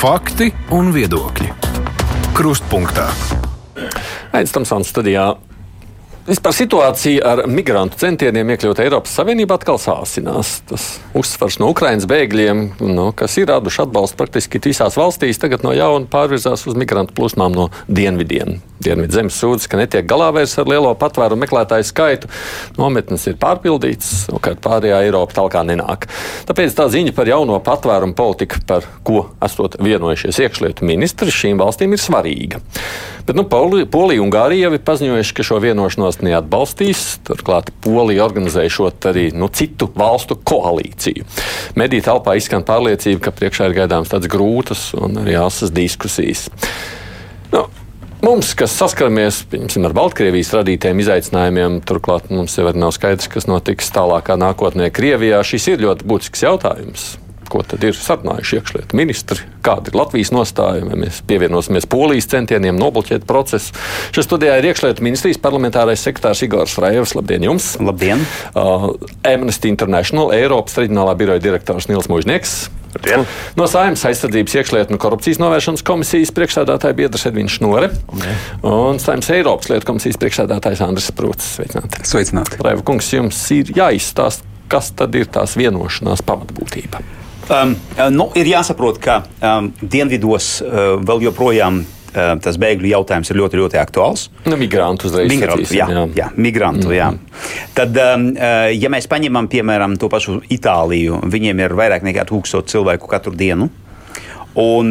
Fakti un viedokļi. Krustpunktā. Aizsmeļamies studijā. Vispār situācija ar migrantu centieniem iekļūt Eiropas Savienībā atkal sāsinās. Tas uzsvars no Ukraiņas bēgļiem, no, kas ir raduši atbalstu praktiski visās valstīs, tagad no jauna pārvirzās uz migrantu plūsmām no dienvidiem. Dienvidu zemes sūdzas, ka netiek galā vairs ar lielo patvērumu meklētāju skaitu. Nometnes ir pārpildītas, savukārt pārējā Eiropa tālāk nenāk. Tāpēc tā ziņa par jauno patvērumu politiku, par ko esot vienojušies iekšlietu ministri, šīm valstīm ir svarīga. Bet nu, Polija un Ungārija jau ir paziņojuši, ka šo vienošanos neatbalstīs. Turklāt Polija organizēšot arī nu, citu valstu koalīciju. Mediju telpā izskan pārliecība, ka priekšā ir gaidāmas tādas grūtas un arī asas diskusijas. Nu, Mums, kas saskaramies piemēram, ar Baltkrievijas radītiem izaicinājumiem, turklāt mums jau nav skaidrs, kas notiks tālākā nākotnē Krievijā. Šis ir ļoti būtisks jautājums ko tad ir sarunājuši iekšlietu ministri, kāda ir Latvijas nostāja, vai mēs pievienosimies polijas centieniem nobloķēt procesu. Šajā studijā ir iekšlietu ministrijas parlamentārais sekretārs Igors Rajevs. Labdien jums! Labdien! Uh, Amnesty International Eiropas reģionālā biroja direktors Nils Mūžnieks. Labdien. No Saimnes aizsardzības iekšlietu un korupcijas novēršanas komisijas priekšsēdētāja biedrs Edvins Šnore un Saimnes Eiropas lietu komisijas priekšsēdētājs Andris Prūts. Sveicināti! Sveicināti. Raiva kungs, jums ir jāizstāsta, kas tad ir tās vienošanās pamatbūtība. Um, nu, ir jāsaprot, ka um, dienvidos uh, vēl joprojām uh, tas bēgļu jautājums ir ļoti, ļoti aktuāls. Nu, migrantu uzreiz. Migrantu, jā, jā. jā, migrantu, mm -hmm. jā. Tad, um, uh, ja mēs paņemam, piemēram, to pašu Itāliju, viņiem ir vairāk nekā tūkstoši cilvēku katru dienu. Un,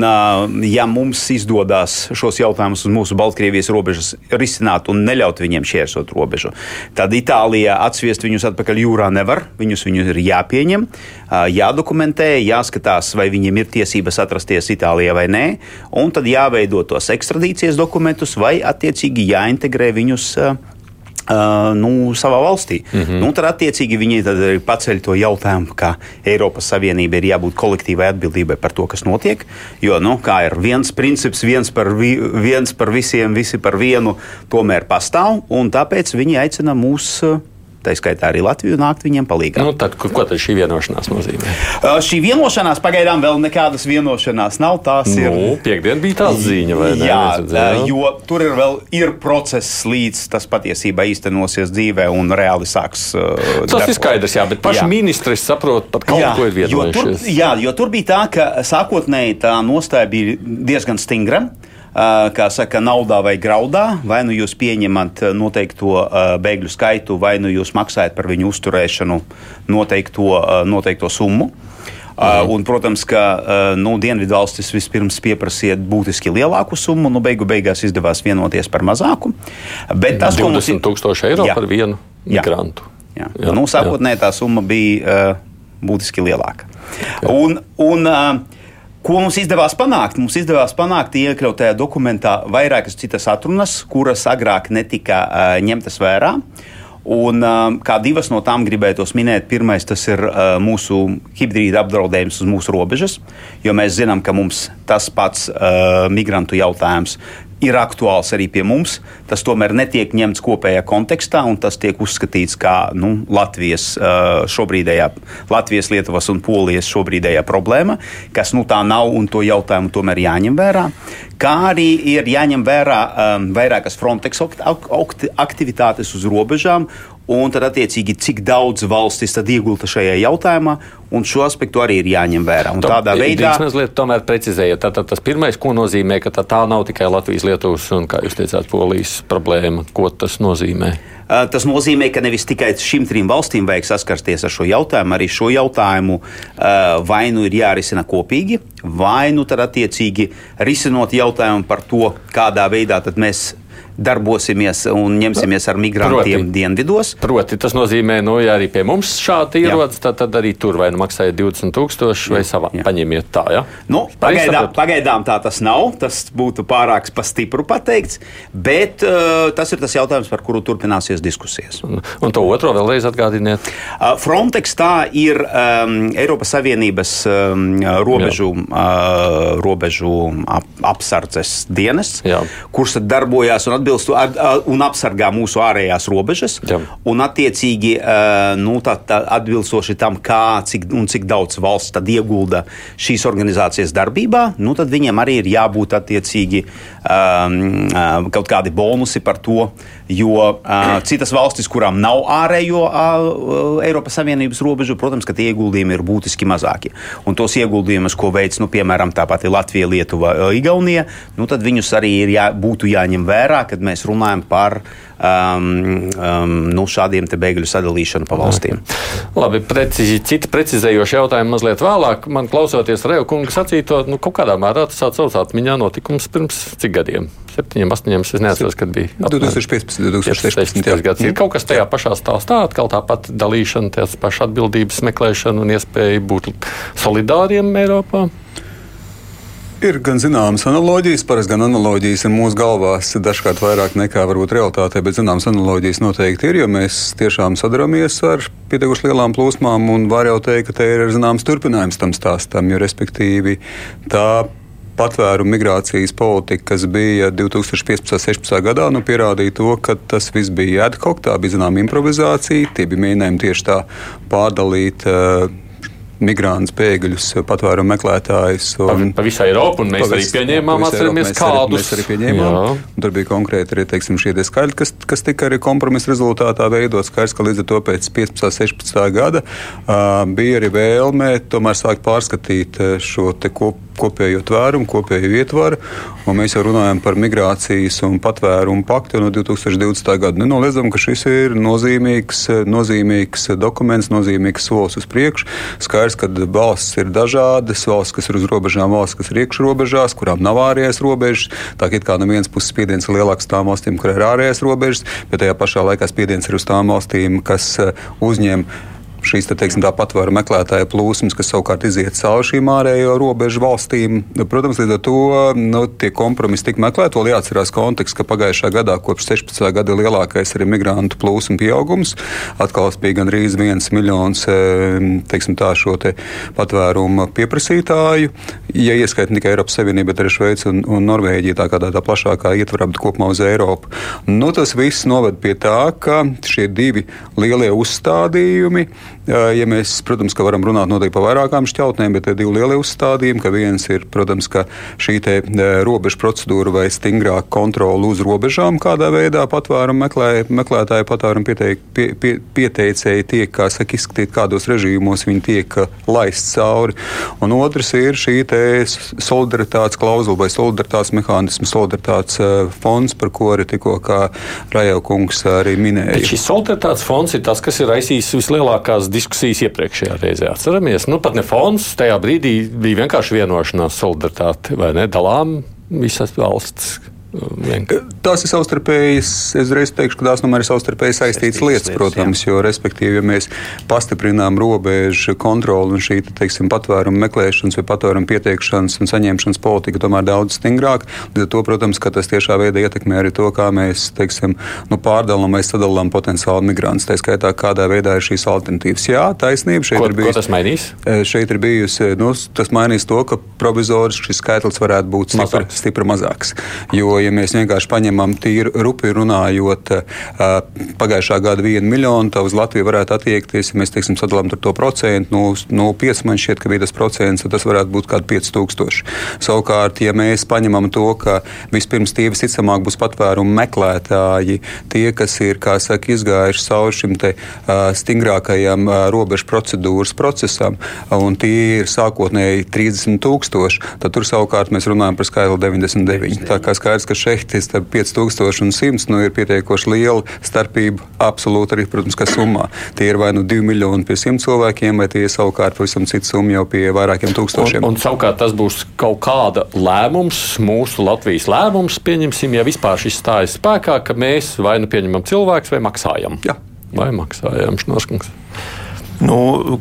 ja mums izdodas šos jautājumus uz mūsu Baltkrievijas robežas risināt un neļaut viņiem šķērsot robežu, tad Itālijā atsviest viņus atpakaļ jūrā nevar. Viņus, viņus ir jāpieņem, jādokumentē, jāskatās, vai viņiem ir tiesības atrasties Itālijā vai nē, un tad jāveido tos ekstradīcijas dokumentus vai attiecīgi jāintegrē viņus Uh, nu, savā valstī. Mm -hmm. nu, tad, attiecīgi, viņi tad paceļ to jautājumu, ka Eiropas Savienībai ir jābūt kolektīvai atbildībai par to, kas notiek. Jo, nu, kā ir viens princips, viens par, vi, viens par visiem, visi par vienu, tomēr pastāv, un tāpēc viņi aicina mūs. Uh, tā skaitā arī Latviju, nākt viņiem palīdzēt. Nu, tad, ko tad šī vienošanās nozīmē? Uh, šī vienošanās pagaidām vēl nekādas vienošanās nav. Tās nu, ir. Piekdien bija tā ziņa, vai ne? Jā, jā, jo tur ir vēl ir process, līdz tas patiesībā īstenosies dzīvē un reāli sāks. Uh, tas darbo. ir skaidrs, jā, bet paši jā. ministri saprot, pat kaut jā, ko ir vienojušies. Jo tur, jā, jo tur bija tā, ka sākotnēji tā nostāja bija diezgan stingra kā saka, naudā vai graudā. Vai nu jūs pieņemat noteikto bēgļu skaitu, vai nu jūs maksājat par viņu uzturēšanu noteikto, noteikto summu. Mm. Un, protams, ka nu, Dienvidvalstis vispirms pieprasīja būtiski lielāku summu, nu, beigu beigās izdevās vienoties par mazāku. Bet tas, 20 mums... tūkstoši eiro jā. par vienu migrantu. Jā. Jā. Jā. Nu, sākotnēji tā summa bija uh, būtiski lielāka. Okay. Un, un, uh, Ko mums izdevās panākt? Mums izdevās panākt iekļaut tajā dokumentā vairākas citas atrunas, kuras agrāk netika uh, ņemtas vērā. Un, uh, kā divas no tām gribētos minēt, pirmais ir uh, mūsu hibrīda apdraudējums uz mūsu robežas, jo mēs zinām, ka mums tas pats uh, migrantu jautājums ir aktuāls arī pie mums. Tas tomēr netiek ņemts kopējā kontekstā, un tas tiek uzskatīts kā nu, Latvijas šobrīdējā, Latvijas, Lietuvas un Polijas šobrīdējā problēma, kas nu tā nav, un to jautājumu tomēr jāņem vērā. Kā arī ir jāņem vērā um, vairākas Frontex aktivitātes uz robežām, un tad, attiecīgi, cik daudz valstis iegulda šajā jautājumā, un šo aspektu arī ir jāņem vērā. Un tādā veidā jūs mazliet tomēr precizējat. Tātad tas pirmais, ko nozīmē, ka tā, tā nav tikai Latvijas, Lietuvas un, kā jūs teicāt, Polijas problēma. Ko tas nozīmē? Tas nozīmē, ka nevis tikai šīm trim valstīm vajag saskarties ar šo jautājumu, arī šo jautājumu vai nu ir jārisina kopīgi, vai nu tad attiecīgi risinot jautājumu par to, kādā veidā mēs darbosimies un ņemsimies ar migrantiem proti, dienvidos. Proti, tas nozīmē, nu, ja arī pie mums šādi ierodas, tad, tad arī tur vai nu maksājiet 20 tūkstoši vai savā jā. paņemiet tā. Ja? Nu, pagaidām, pagaidām tā tas nav. Tas būtu pārāk pa stipru pateikts, bet uh, tas ir tas jautājums, par kuru turpināsies diskusijas. Un, un to otro vēlreiz atgādiniet. Uh, Frontex tā ir um, Eiropas Savienības um, robežu, uh, robežu ap, apsardzes dienests, kurš darbojās un atbildēs atbilstu un apsargā mūsu ārējās robežas. Jā. Un, attiecīgi, nu, tā, tā atbilstoši tam, kā cik, un cik daudz valsts iegulda šīs organizācijas darbībā, nu, tad viņiem arī ir jābūt attiecīgi um, kaut kādi bonusi par to. Jo uh, citas valstis, kurām nav ārējo uh, Eiropas Savienības robežu, protams, ka tie ieguldījumi ir būtiski mazāki. Un tos ieguldījumus, ko veids, nu, piemēram, tā pati Latvija, Lietuva, Igaunija, nu, tad viņus arī jā, būtu jāņem vērā, kad mēs runājam par um, um, nu, šādiem bēgļu sadalīšanu pa valstīm. Labi, precizi, citi precizējoši jautājumi mazliet vēlāk. Man klausoties Reju kungu sacīto, nu, kaut kādā mērā tas atsaucās atmiņā notikums pirms cik gadiem? septiņiem, astoņiem. Es neatceros, kad bija 2015, 2016. gads. Ir kaut kas tajā pašā stāstā, atkal tāpat dalīšana, tās pašas atbildības meklēšana un iespēja būt solidāriem Eiropā. Ir gan zināmas analogijas, parasti gan analogijas ir mūsu galvās dažkārt vairāk nekā varbūt realitātē, bet zināmas analogijas noteikti ir, jo mēs tiešām sadaramies ar pietiekuši lielām plūsmām un var jau teikt, ka te ir zināms turpinājums tam stāstam, jo respektīvi tā patvērumu migrācijas politika, kas bija 2015. un 2016. gadā, nu, pierādīja to, ka tas viss bija ad hoc, tā bija zināma improvizācija, tie bija mēģinājumi tieši tā pārdalīt. Uh, migrantus, bēgļus, patvērumu meklētājus. Un, pa, pa visu Eiropu, un mēs arī pieņēmām, atceramies, kādus. Mēs arī pieņēmām. Tur bija konkrēti arī, teiksim, šie skaļi, kas, kas tika arī kompromisa rezultātā veidot. Skaidrs, ka līdz ar to pēc 15, 16 gada uh, bija arī vēlme tomēr sākt pārskatīt šo te kopu kopējo tvērumu, kopēju ietvaru. Mēs jau runājam par migrācijas un patvērumu paktu no 2020. gada. Nenoliedzam, ka šis ir nozīmīgs, nozīmīgs dokuments, nozīmīgs solis uz priekšu. Skaidrs, ka valsts ir dažādas, valsts, kas ir uz robežām, valsts, kas ir iekšrobežās, kurām nav ārējais robežas. Tā kā no vienas puses spiediens ir lielāks tām valstīm, kur ir ārējais robežas, bet tajā pašā laikā spiediens ir uz tām valstīm, kas uzņem šīs te, teiksim, patvēru meklētāju plūsmas, kas savukārt iziet cauri šīm ārējo robežu valstīm. Protams, līdz ar to nu, tie kompromisi tika meklēti. Vēl jāatcerās konteksts, ka pagājušā gadā, kopš 16. gada, ir lielākais arī migrantu plūsmu pieaugums. Atkal bija gandrīz viens miljons e, teiksim, tā, šo te patvērumu pieprasītāju. Ja ieskaitot tikai Eiropas Savienību, bet arī Šveici un, un Norvēģiju, tā kā tādā plašākā ietvarā, bet kopumā uz Eiropu. Nu, tas viss noved pie tā, ka šie divi lielie uzstādījumi Ja mēs, protams, ka varam runāt noteikti par vairākām šķautnēm, bet ir divi lielie uzstādījumi, ka viens ir, protams, ka šī te robežu procedūra vai stingrāka kontrola uz robežām, kādā veidā patvērumu meklē, meklētāji, patvērumu pieteik, pie, pie, pieteicēji tiek, kā saka, izskatīt, kādos režīmos viņi tiek laist cauri. Un otrs ir šī te solidaritātes klauzula vai solidaritātes mehānisms, solidaritātes fonds, par ko arī tikko Rajau kungs arī minēja. Bet šis solidaritātes fonds ir tas, kas ir raisījis vislielākās diskusijas diskusijas iepriekšējā reizē. Atceramies, nu pat ne fonds, tajā brīdī bija vienkārši vienošanās, solidaritāte vai ne, dalām visas valsts. Tās ir savstarpējas, es reiz teikšu, ka tās tomēr ir savstarpēji saistītas lietas, protams, jā. jo, respektīvi, ja mēs pastiprinām robežu kontroli un šī, teiksim, patvērumu meklēšanas vai patvērumu pieteikšanas un saņemšanas politika tomēr daudz stingrāk, tad to, protams, ka tas tiešā veidā ietekmē arī to, kā mēs, teiksim, nu, pārdalām vai sadalām potenciāli migrantus. Tā skaitā, kādā veidā ir šīs alternatīvas. Jā, taisnība šeit ko, ir bijusi. Ko tas mainīs? E, šeit ir bijusi, nu, tas mainīs to, ka provizoriski šis skaitlis varētu būt stipri, stipri mazāks. Jo, ja mēs vienkārši paņemam tīru rupi runājot, pagājušā gada vienu miljonu, tad uz Latviju varētu attiekties, ja mēs teiksim, sadalām to procentu, no, no 5 man šķiet, ka bija tas procents, tad tas varētu būt kaut kādi 5000. Savukārt, ja mēs paņemam to, ka vispirms tie visticamāk būs patvērumu meklētāji, tie, kas ir, saka, izgājuši cauri šim te, uh, stingrākajam uh, robežu procedūras procesam, un tie ir sākotnēji 30 tūkstoši, tad tur savukārt mēs runājam par skaitli 99. Tā kā skaidrs, ka šeit starp 5000 un 100 nu, ir pietiekoši liela starpība. Absolūti arī, protams, ka summā. Tie ir vai nu 2 miljoni pie 100 cilvēkiem, vai tie ir savukārt pavisam cits summa jau pie vairākiem tūkstošiem. Un, un savukārt tas būs kaut kāda lēmums, mūsu Latvijas lēmums, pieņemsim, ja vispār šis stājas spēkā, ka mēs vai nu pieņemam cilvēkus vai maksājam. Jā. Vai maksājam, Šnoskungs? Nu,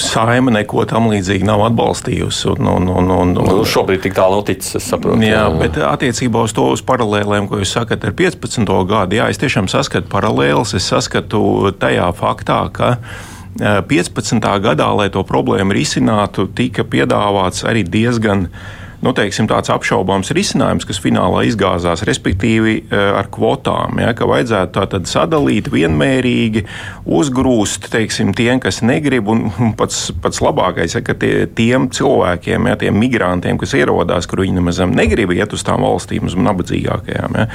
saima neko tam līdzīgu nav atbalstījusi. Un, un, un, un, un, nu, šobrīd tik tālu noticis, es saprotu. Jā, jā, bet attiecībā uz to uz paralēlēm, ko jūs sakat ar 15. gadu, jā, es tiešām saskatu paralēles. Es saskatu tajā faktā, ka 15. gadā, lai to problēmu risinātu, tika piedāvāts arī diezgan nu, teiksim, tāds apšaubāms risinājums, kas finālā izgāzās, respektīvi eh, ar kvotām, ja, ka vajadzētu tātad sadalīt vienmērīgi, uzgrūst teiksim, tiem, kas negrib, un, pats, pats labākais, ja, ka tie, tiem cilvēkiem, ja, tiem migrantiem, kas ierodās, kur viņi nemaz negrib iet uz tām valstīm, uz nabadzīgākajām, ja,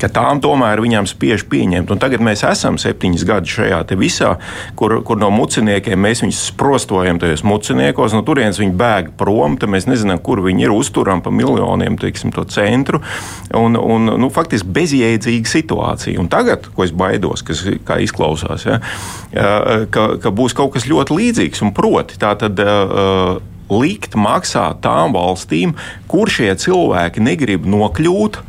ka tām tomēr viņām spiež pieņemt. Un tagad mēs esam septiņus gadus šajā visā, kur, kur no muciniekiem mēs viņus sprostojam tajos muciniekos, no turienes viņi bēg prom, tad mēs nezinām, kur viņi ir uzturam pa miljoniem teiksim, to centru. Un, un, nu, faktiski bezjēdzīga situācija. Un tagad, ko es baidos, kas izklausās, ja, ka, ka būs kaut kas ļoti līdzīgs un proti. Tātad, likt maksāt tām valstīm, kur šie cilvēki negrib nokļūt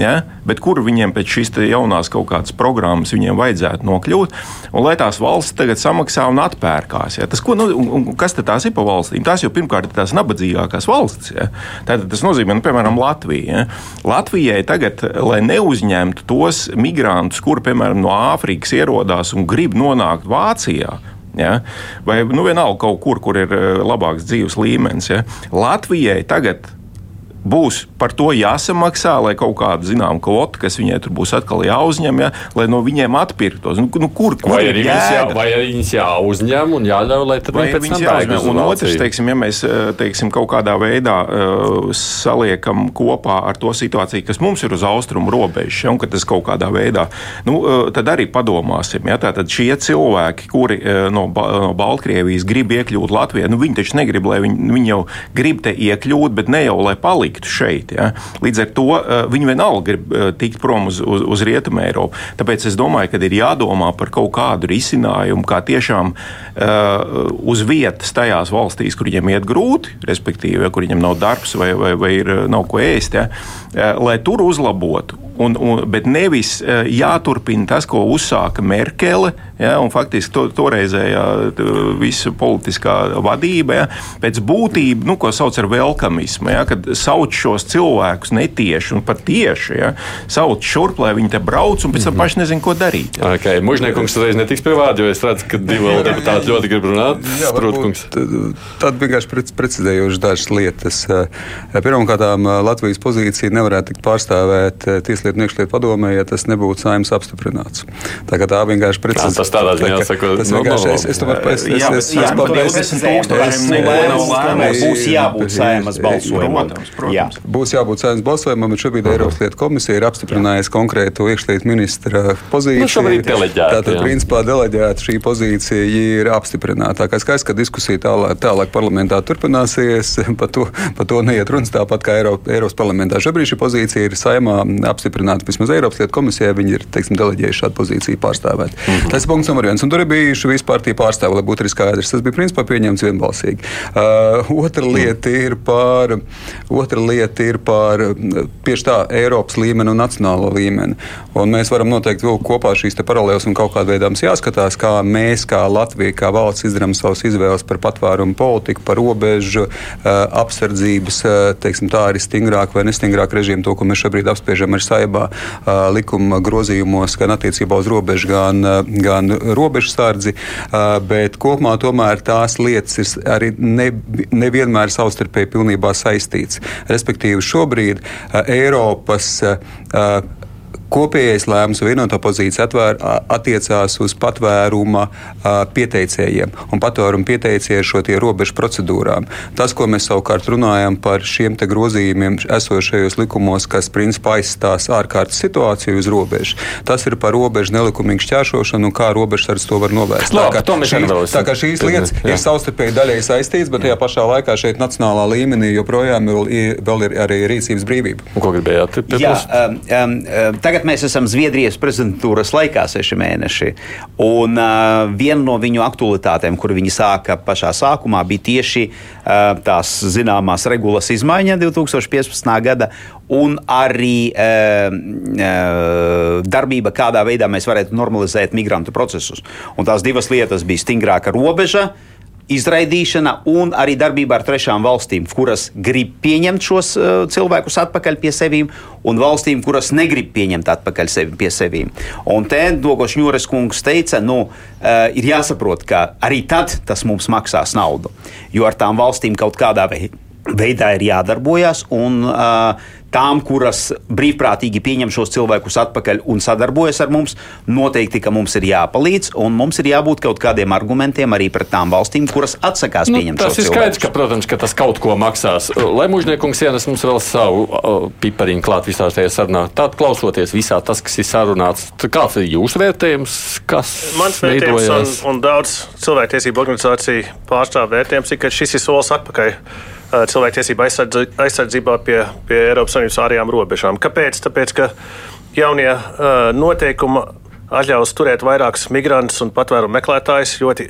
ja? bet kur viņiem pēc šīs jaunās kaut kādas programmas vajadzētu nokļūt, un lai tās valsts tagad samaksā un atpērkās. Ja? Tas, ko, nu, un, kas tad tās ir pa valstīm? Tās jau pirmkārt ir tās nabadzīgākās valstis. Ja? Tātad tas nozīmē, nu, piemēram, Latvija. Ja? Latvijai tagad, lai neuzņemtu tos migrantus, kuri, piemēram, no Āfrikas ierodās un grib nonākt Vācijā, Ja? Vai nu, vienalga kaut kur, kur ir eh, labāks dzīves līmenis. Ja? Latvijai tagad būs par to jāsamaksā, lai kaut kāda zināmā kvota, kas viņai tur būs atkal jāuzņem, ja, lai no viņiem atpirktos. Nu, nu, kur, kur vai arī viņas, jā, vai arī viņas jāuzņem un jāļauj, lai tad viņi pēc tam jāuzņem. Un otrs, teiksim, ja mēs eh, teiksim, kaut kādā veidā uh, saliekam kopā ar to situāciju, kas mums ir uz austrumu robežas, ja, un ka tas kaut kādā veidā, nu, uh, tad arī padomāsim. Ja, tātad šie cilvēki, kuri uh, no, no Baltkrievijas grib iekļūt Latvijā, nu, viņi taču negrib, lai viņi, viņi jau grib te iekļūt, bet ne jau lai paliktu paliktu šeit. Ja? Līdz ar to uh, viņi vienalga grib uh, tikt prom uz, uz, uz Rietumu Eiropu. Tāpēc es domāju, ka ir jādomā par kaut kādu risinājumu, kā tiešām uh, uz vietas tajās valstīs, kur viņiem iet grūti, respektīvi, ja, kur viņiem nav darbs vai, vai, vai ir, nav ko ēst, ja? lai tur uzlabotu un, un, bet nevis jāturpina tas, ko uzsāka Merkele. Ja, faktiski to, toreizējā visa politiskā vadība, ja, pēc būtības, nu, ko sauc par velkamismu, ja, kad sauc šos cilvēkus netieši un patieši, ja, sauc šurp, lai viņi te brauc un pēc tam paši nezin, ko darīt. Ja. Okay. Mužniekungs reiz netiks pie vārda, jo es redzu, ka divi vēl deputāti ļoti grib runāt. Sprūtkungs. Tad vienkārši precizējoši dažas lietas. Pirmkārt, Latvijas pozīcija nevarētu tikt pārstāvēt Tieslietu un iekšlietu padomē, ja tas nebūtu saimnes apstiprināts. Tā kā tā vienkārši precizē tas tādā ziņā saka, tas vienkārši es, es tomēr pēc es, es, es, es, būs jābūt saimas balsojumam. Būs jābūt saimas balsojumam, bet šobrīd Eiropas lietu komisija ir apstiprinājusi konkrētu iekšlietu ministra pozīciju. Nu, Tātad, principā, deleģēta šī pozīcija ir apstiprināta. Kā skaidrs, ka diskusija tālāk, tālāk parlamentā turpināsies, par to, par to neiet runas tāpat kā Eiropa, Eiropas parlamentā. Šobrīd šī pozīcija ir saimā apstiprināta. Vismaz Eiropas lietu komisijā viņi ir, teiksim, deleģējuši šādu pozīciju pārstāvēt. Mm -hmm. Tas punkts numur viens. Un tur ir bijuši visi partiju pārstāvji, lai būtu arī skaidrs. Tas bija principā pieņemts vienbalsīgi. Uh, otra, lieta ir par, otra lieta ir par tieši tā Eiropas līmeni un nacionālo līmeni. Un mēs varam noteikti vilkt kopā šīs paralēlas un kaut kādā veidā mums jāskatās, kā mēs, kā Latvija, kā valsts izdarām savas izvēles par patvērumu politiku, par robežu uh, apsardzības, uh, teiksim, tā arī stingrāk vai nestingrāk režīmu, to, ko mēs šobrīd apspiežam ar saibā uh, likuma grozījumos, gan attiecībā uz robežu, gan, gan robežsardzi, bet kopumā tomēr tās lietas ir arī ne, nevienmēr savstarpēji pilnībā saistītas. Respektīvi, šobrīd Eiropas Kopējais lēmums vienotā pozīcija atvēr, attiecās uz patvēruma pieteicējiem un patvērumu pieteicēju šo robežu procedūrām. Tas, ko mēs savukārt runājam par šiem grozījumiem esošajos likumos, kas principā aizstās ārkārtas situāciju uz robežas, tas ir par robežu nelikumīgu šķēršošanu un kā robežsardze to var novērst. Lā, tā, kā šī, tā kā šīs lietas jā. ir savstarpēji daļēji saistītas, bet tajā pašā laikā šeit nacionālā līmenī joprojām vēl, vēl ir arī rīcības brīvība. Un ko gribējāt? Jā, um, um, tagad Tagad mēs esam Zviedrijas prezidentūras laikā, seši mēneši. Un uh, viena no viņu aktualitātēm, kur viņi sāka pašā sākumā, bija tieši uh, tās zināmās regulas izmaiņa 2015. gada. Un arī e, e, darbība, kādā veidā mēs varētu normalizēt migrantu procesus. Un tās divas lietas bija stingrāka robeža, uh, izraidīšana un arī darbība ar trešām valstīm, kuras grib pieņemt šos uh, cilvēkus atpakaļ pie sevīm, un valstīm, kuras negrib pieņemt atpakaļ sevi pie sevīm. Un te Dogošs Ņūres kungs teica, nu, uh, ir jāsaprot, ka arī tad tas mums maksās naudu, jo ar tām valstīm kaut kādā veidā veidā ir jādarbojas. Un, uh, tām, kuras brīvprātīgi pieņem šos cilvēkus atpakaļ un sadarbojas ar mums, noteikti, ka mums ir jāpalīdz, un mums ir jābūt kaut kādiem argumentiem arī pret tām valstīm, kuras atsakās nu, pieņemt šos cilvēkus. Tas ir skaidrs, ka, protams, ka tas kaut ko maksās. Lai mužniekums ienes mums vēl savu uh, pipariņu klāt visā šajā sarunā, tad klausoties visā tas, kas ir sarunāts, kāds ir jūsu vērtējums? Mans vērtējums un, un daudz cilvēktiesību organizāciju pārstāv vērtējums ir, ka šis ir solis atpakaļ cilvēktiesību aizsardzībā pie, pie Eiropas Savienības ārējām robežām. Kāpēc? Tāpēc, ka jaunie noteikumi atļaus turēt vairākus migrantus un patvērumu meklētājus ļoti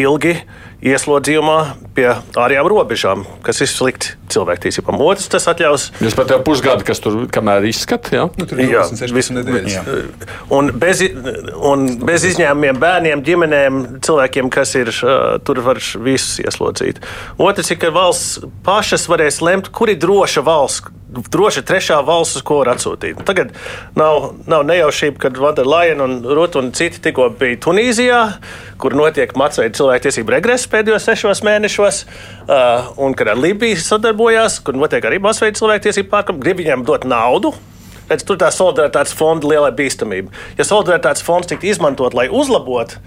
ilgi ieslodzījumā pie ārējām robežām, kas ir slikti cilvēktiesībām. Otrs, tas atļaus. Jūs pat jau pusgadu, kas tur kamēr izskat, jā? Nu, tur jā, visu nedēļas. Jā. Un bez, un bez izņēmumiem bērniem, ģimenēm, cilvēkiem, kas ir tur var visus ieslodzīt. Otrs ir, ka valsts pašas varēs lemt, kur ir droša valsts, droši trešā valsts, uz ko var atsūtīt. Tagad nav, nav nejaušība, kad Vanderlaina un Ruta un citi tikko bija Tunīzijā, kur notiek Macveida cilvēktiesību regress pēdējos sešos mēnešos, uh, un kad ar Libiju sadarbojās, kur notiek arī masveida cilvēktiesību pārkāpumi, grib viņiem dot naudu. Redz, tur tā solidaritātes fonda lielai bīstamība. Ja solidaritātes fonds tiktu izmantot, lai uzlabotu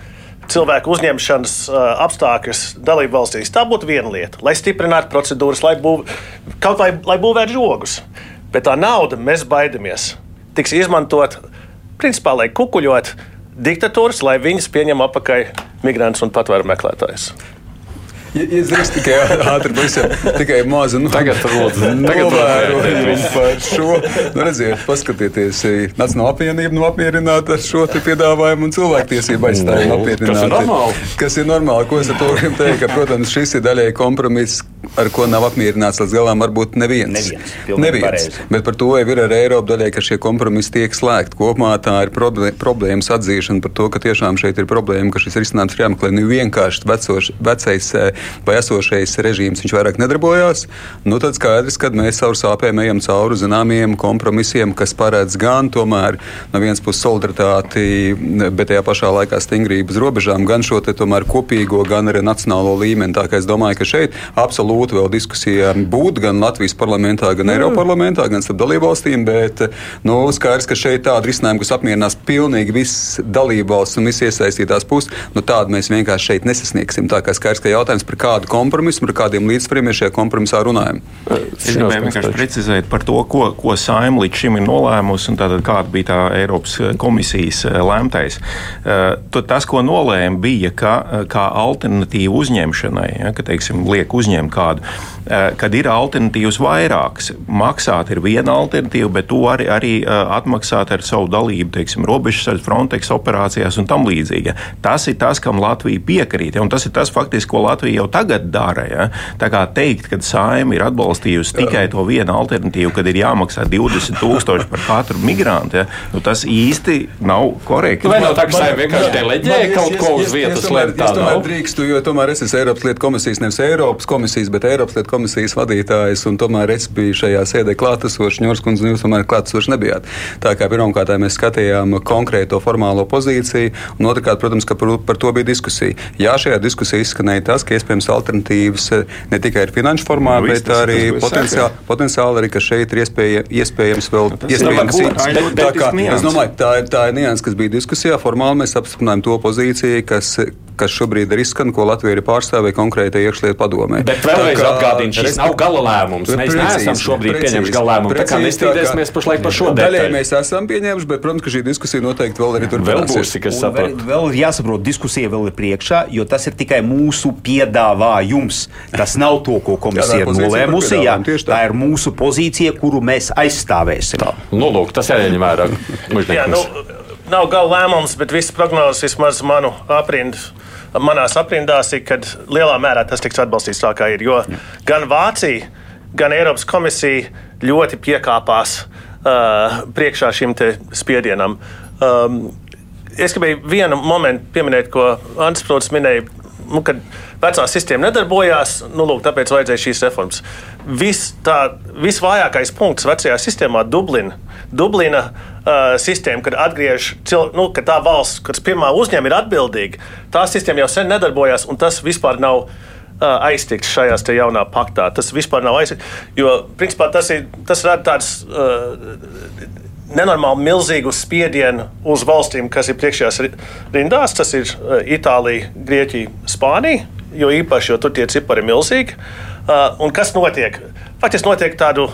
cilvēku uzņemšanas uh, apstākļus dalību valstīs. Tā būtu viena lieta, lai stiprinātu procedūras, lai būv, kaut vai lai būvētu žogus. Bet tā nauda, mēs baidamies, tiks izmantot principā, lai kukuļot diktatūras, lai viņas pieņem apakaļ migrantus un patvēru meklētājus. Ja, ja drīkst tikai ātri, pavisam, tikai mazu nu, tagad novērojumu par šo. Nu, redziet, paskatieties, Nacionāla apvienība nu apmierināta ar šo piedāvājumu un cilvēktiesību aizstājumu apmierināta. Kas ir normāli? Ko es ar to gribu teikt? Ka, protams, šis ir daļai kompromiss, ar ko nav apmierināts līdz galam varbūt neviens. Neviens. neviens. Bet par to jau ir ar Eiropu daļai, ka šie kompromisi tiek slēgti. Kopumā tā ir problēmas atzīšana par to, ka tiešām šeit ir problēma, ka šis risinājums ir jāmeklē nu vienkārši vecoš, vecais vai esošais režīms vairāk nedarbojās, nu tad skaidrs, ka mēs caur sāpēm ejam cauri zināmiem kompromisiem, kas paredz gan tomēr no vienas puses solidaritāti, bet tajā pašā laikā stingrības robežām, gan šo tomēr kopīgo, gan arī nacionālo līmeni. Tā kā es domāju, ka šeit absolūti vēl diskusija būtu gan Latvijas parlamentā, gan Eiropas parlamentā, gan starp dalībvalstīm, bet nu, skaidrs, ka šeit tāda risinājuma, kas apmierinās pilnīgi visas dalībvalstis un visas iesaistītās puses, nu, tādu mēs vienkārši šeit nesasniegsim. Tā kā skaidrs, ka jautājums par kādu kompromisu, par kādiem līdzsvariem mēs šajā kompromisā runājam. Es gribēju vienkārši precizēt par to, ko, ko saima līdz šim ir nolēmusi un kāda bija tā Eiropas komisijas eh, lēmtais. Uh, tas, ko nolēma, bija, ka eh, kā alternatīva uzņemšanai, ja, ka teiksim, liek uzņemt kādu, uh, kad ir alternatīvas vairākas. Maksāt ir viena alternatīva, bet to arī, arī uh, atmaksāt ar savu dalību, teiksim, robežas Frontex operācijās un tam līdzīgi. Tas ir tas, kam Latvija piekrīt, ja, un tas ir tas faktiski, ko Latvija jau tagad dara. Ja? Tā kā teikt, ka saima ir atbalstījusi tikai to vienu alternatīvu, kad ir jāmaksā 20,000 par katru migrantu, ja? nu, tas īsti nav korekti. Vai nav tā, ka saima vienkārši deleģēja kaut ko uz vietas? Es tomēr drīkstu, jo tomēr es esmu Eiropas lietu komisijas, nevis Eiropas komisijas, bet Eiropas lietu komisijas vadītājs, un tomēr es biju šajā sēdē klātesošs, Ņurskundze, un jūs tomēr klātesoši nebijāt. Tā kā pirmkārt mēs skatījām konkrēto formālo pozīciju, un otrkārt, protams, ka par, par to bija diskusija. Jā, šajā diskusijā izskanēja tas, ka iespējams alternatīvas eh, ne tikai ir finanšu formā, nu, bet tas, arī tas, potenciāli, potenciāli arī, ka šeit ir iespēja, iespējams vēl nu, iespējams cits. Tā, kā, domāju, tā, tā ir nianses, kas bija diskusijā. Formāli mēs apstiprinājām to pozīciju, kas kas šobrīd ir izskan, ko Latvija ir pārstāvēja konkrētai iekšlietu padomē. Bet vēlreiz atgādinu, šis nav gala lēmums. Mēs precīzi, neesam šobrīd pieņēmuši gala lēmumu. Tā kā nestrīdēsimies pašlaik par šo daļu. Mēs esam pieņēmuši, bet, protams, ka šī diskusija noteikti vēl arī turpināsies. Vēl, vēl ir jāsaprot, diskusija vēl ir priekšā, jo tas ir tikai mūsu piedāvājums. Tas nav to, ko komisija ir nolēmusi. Jā, tā ir mūsu pozīcija, kuru mēs aizstāvēsim. Tā. Nu, lūk, tas jāņem vērā. Nav gala lēmums, bet visas prognozes vismaz manu aprindu. Manās aprindās ir, ka lielā mērā tas tiks atbalstīts tā, kā ir. Jo gan Vācija, gan Eiropas komisija ļoti piekāpās uh, priekšā šim spiedienam. Um, es gribēju vienu momentu pieminēt, ko Antūns Prūts minēja. Nu, kad vecā sistēma nedarbojās, nu, lūk, tāpēc vajadzēja šīs reformas. Vis, tā, visvājākais punkts vecajā sistēmā Dublina. Dublina uh, sistēma, kad atgriež, cil, nu, kad tā valsts, kas pirmā uzņēma, ir atbildīga, tā sistēma jau sen nedarbojās, un tas vispār nav aiztikts šajās jaunā paktā. Tas vispār nav aiztikts. Jo, principā, tas, ir, tas rada tāds uh, nenormāli milzīgu spiedienu uz valstīm, kas ir priekšējās rindās. Tas ir Itālija, Grieķija, Spānija. Jo īpaši, jo tur tie cipari ir milzīgi. Uh, kas notiek? Faktiski notiek tādu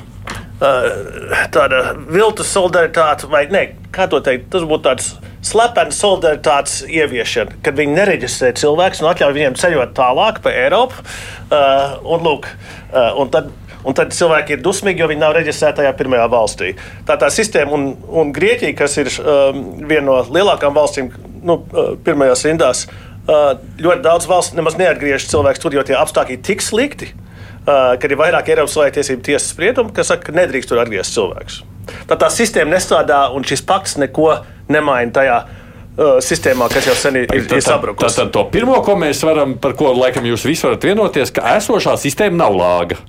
tāda viltus solidaritāte, vai ne, kā to teikt, tas būtu tāds slepena solidaritātes ieviešana, kad viņi nereģistrē cilvēkus un atļauj viņiem ceļot tālāk pa Eiropu. Uh, un, lūk, uh, un tad, Un tad cilvēki ir dusmīgi, jo viņi nav reģistrēti tajā pirmajā valstī. Tā tā sistēma, un, un Grieķija, kas ir um, viena no lielākajām valstīm, nu, uh, pirmajās rindās, uh, ļoti daudz valsts nemaz neatgriež cilvēkus tur, jo tie apstākļi ir tik slikti, kad ir vairāk Eiropas cilvēktiesību tiesas spriedumu, kas saka, ka nedrīkst tur atgriezt cilvēkus. Tā tā sistēma nestrādā, un šis pakts neko nemaina tajā sistēmā, kas jau sen ir, ir, ir sabrukusi. Tad to pirmo, ko mēs varam, par ko laikam jūs visi varat vienoties, ka esošā sistēma nav lāga.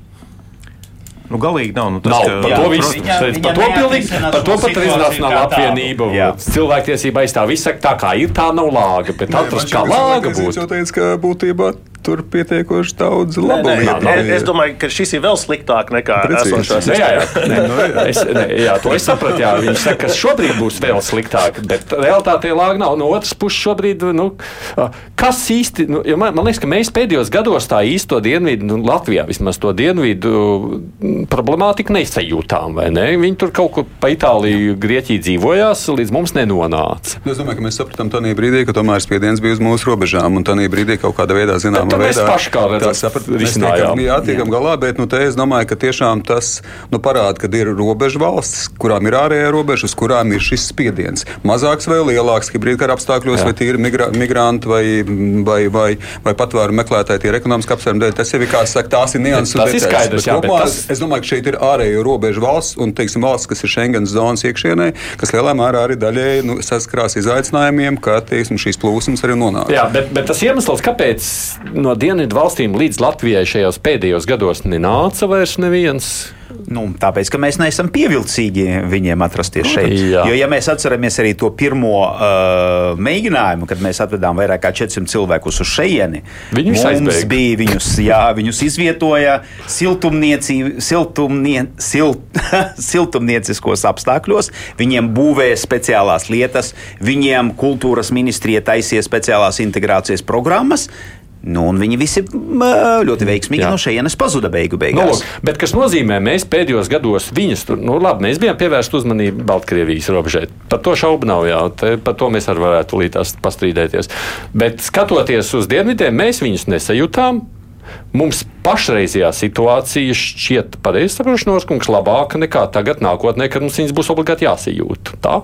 Nu, galīgi nav. Nu, tas, nav. ka, Par to viss viņa- par to pilnīgi, par to pat ir iznāca kā apvienība. Cilvēktiesība aizstāv visu, tā kā ir, tā nav lāga. Bet atrast, kā lāga būtu. jau teica, ka būtībā tur pietiekoši daudz labu lietu. nē, es domāju, ka šis ir vēl sliktāk nekā Nē, jā, jā, nē, Nu, jā. es, nē, jā, to es sapratu. Jā. Viņš saka, ka šobrīd būs vēl sliktāk, bet realitātē lāga nav. No otras puses, šobrīd, nu, kas īsti, nu, man, man liekas, ka mēs pēdējos gados tā īsto dienvidu, nu, Latvijā vismaz to dienvidu problemātiku nesajūtām, vai ne? Viņi tur kaut kur pa Itāliju, Grieķiju dzīvojās, līdz mums nenonāca. Nu, Es domāju, ka mēs sapratām tajā brīdī, ka tomēr spiediens bija uz mūsu robežām, un tajā brīdī kaut kādā veidā, zināmā tad mēs veidā, paši kā redzat, tā saprat, mēs tiekam, jā, tiekam galā, bet nu, es domāju, ka tiešām tas nu, parāda, ka ir robežu valstis, kurām ir ārējā robeža, uz kurām ir šis spiediens. Mazāks vai lielāks, hibrīdkara apstākļos, Jā. vai tīri migra, migranti vai, vai, vai, vai patvēru meklētāji, tie ir ekonomiski apsvērumi dēļ. Tas jau ir, kā saka, tās ir nianses. un detaļas. skaidrs, jā, kopumā tas- Es domāju, ka šeit ir ārējo robežu valsts un teiksim, valsts, kas ir Schengens zonas iekšienē, kas lielā mērā arī daļēji nu, saskarās izaicinājumiem, kā teiksim, šīs plūsmas arī nonāk. Jā, bet, bet tas iemesls, kāpēc no dienvidu valstīm līdz Latvijai šajos pēdējos gados nenāca vairs neviens. Nu, tāpēc, ka mēs neesam pievilcīgi viņiem atrasties šeit. Jā. Jo, ja mēs atceramies arī to pirmo uh, mēģinājumu, kad mēs atvedām vairāk kā 400 cilvēkus uz šejieni, mums aizbēga. bija viņus, jā, viņus izvietoja siltumnie, silt, siltumnieciskos apstākļos. Viņiem būvēja speciālās lietas, viņiem kultūras ministrija taisīja speciālās integrācijas programmas. Nu, un viņi visi ļoti veiksmīgi Jā. no šejienes pazuda beigu Nu, beigās. lūk, bet kas nozīmē, mēs pēdējos gados viņus tur, nu, labi, mēs bijām pievērsti uzmanību Baltkrievijas robežai. Par to šaubu nav, jā, te, par to mēs arī varētu līdz pastrīdēties. Bet skatoties uz dienvidiem, mēs viņus nesajūtām. Mums pašreizējā situācija šķiet, pareizi saprotu, Norskungs, labāka nekā tagad, nākotnē, kad mums viņas būs obligāti jāsajūt. Tā?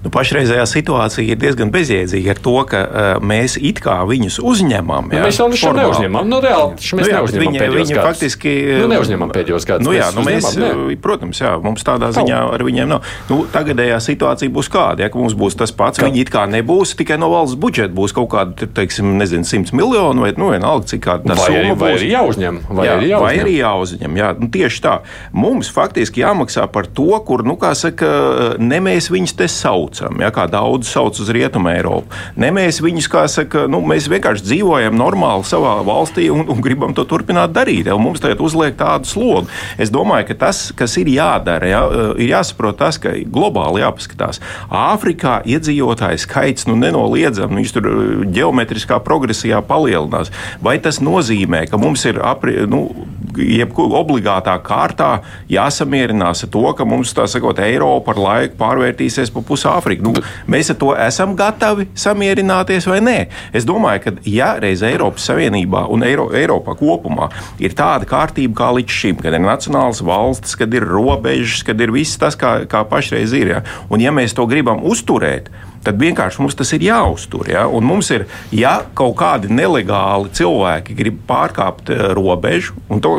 Nu, pašreizējā situācija ir diezgan bezjēdzīga ar to, ka uh, mēs it kā viņus uzņemam. Nu, mēs jau šo neuzņemam. Nu, reāli, Nu jā, neuzņemam viņi, viņi gadus. faktiski Nu, neuzņemam pēdējos gadus. Nu, jā, nu, mēs, ne? protams, jā, mums tādā ziņā ar viņiem nav. Nu, tagadējā situācija būs kāda, ja mums būs tas pats. Viņi it kā nebūs tikai no valsts budžeta, būs kaut kāda, teiksim, nezinu, 100 miljonu vai nu, vienalga, cik kāda tā Vai, arī, summa vai būs. arī jāuzņem? Vai jā, arī vai jāuzņem? arī jāuzņem. Jā, nu, tieši tā. Mums faktiski jāmaksā par to, kur, nu, kā saka, ne mēs viņus te saucam, ja, kā daudz sauc uz Rietumu Eiropu. Ne mēs viņus, kā saka, nu, mēs vienkārši dzīvojam normāli savā valstī un, un gribam to turpināt darīt. Ja, mums tagad uzliek tādu slogu. Es domāju, ka tas, kas ir jādara, ja, ir jāsaprot tas, ka globāli jāpaskatās. Āfrikā iedzīvotāju skaits nu, nenoliedzami, viņš tur ģeometriskā progresijā palielinās. Vai tas nozīmē, ka mums ir apri, nu, jebkurā obligātā kārtā jāsamierinās ar to, ka mums, tā sakot, Eiropa ar laiku pārvērtīsies pa pusi Āfriku? Nu, mēs ar to esam gatavi samierināties vai nē? Es domāju, ka ja reiz Eiropas Savienībā un Eiro, Eiropā kopumā ir tāda kārtība kā līdz šim, kad ir nacionāls valsts, kad ir robežas, kad ir viss tas, kā, kā pašreiz ir. Ja? Un ja mēs to gribam uzturēt, tad vienkārši mums tas ir jāuztur. Ja? Un mums ir, ja kaut kādi nelegāli cilvēki grib pārkāpt eh, robežu, un to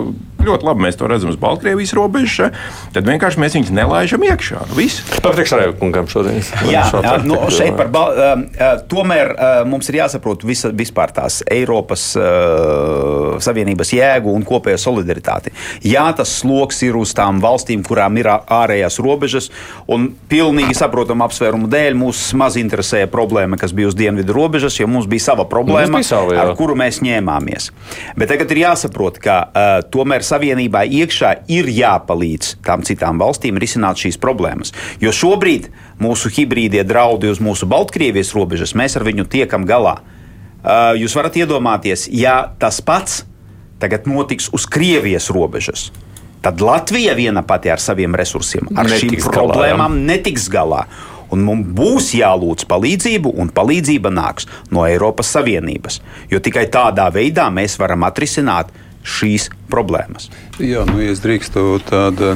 ļoti labi mēs to redzam uz Baltkrievijas robežas, tad vienkārši mēs viņus nelaižam iekšā. Nu, Papriekšrēju kungam šodien. Jā, nu, šeit par bal, tomēr uh, mums ir jāsaprot visa, vispār tās Eiropas uh, Savienības jēgu un kopējo solidaritāti. Jā, tas sloks ir uz tām valstīm, kurām ir ārējās robežas, un pilnīgi saprotam apsvērumu dēļ mūs maz interesēja problēma, kas bija uz dienvidu robežas, jo mums bija sava problēma, bija sava, jā. ar kuru mēs ņēmāmies. Bet tagad ir jāsaprot, ka uh, tomēr Savienībā iekšā ir jāpalīdz tām citām valstīm risināt šīs problēmas. Jo šobrīd mūsu hibrīdie draudi uz mūsu Baltkrievijas robežas, mēs ar viņu tiekam galā. Uh, jūs varat iedomāties, ja tas pats tagad notiks uz Krievijas robežas. Tad Latvija viena pati ar saviem resursiem, ar Netiks šīm galā, problēmām netiks galā. Un mums būs jālūdz palīdzību, un palīdzība nāks no Eiropas Savienības. Jo tikai tādā veidā mēs varam atrisināt šīs problēmas. Jā, nu, ja es drīkstu tādu,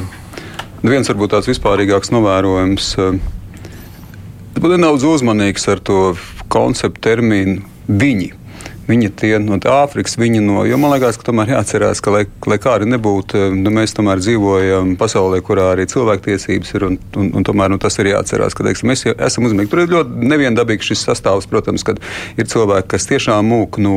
viens varbūt tāds vispārīgāks novērojums. Būt nedaudz uzmanīgs ar to konceptu terminu viņi. Viņi tie no Āfrikas, viņi no. Jo man liekas, ka tomēr jāatcerās, ka, lai, lai kā arī nebūtu, nu, mēs tomēr dzīvojam pasaulē, kurā arī cilvēktiesības ir. Un, un, un tomēr nu, tas ir jāatcerās, ka teiksim, mēs esam uzmanīgi. Tur ir ļoti neviendabīgs šis sastāvs, protams, kad ir cilvēki, kas tiešām mūk no,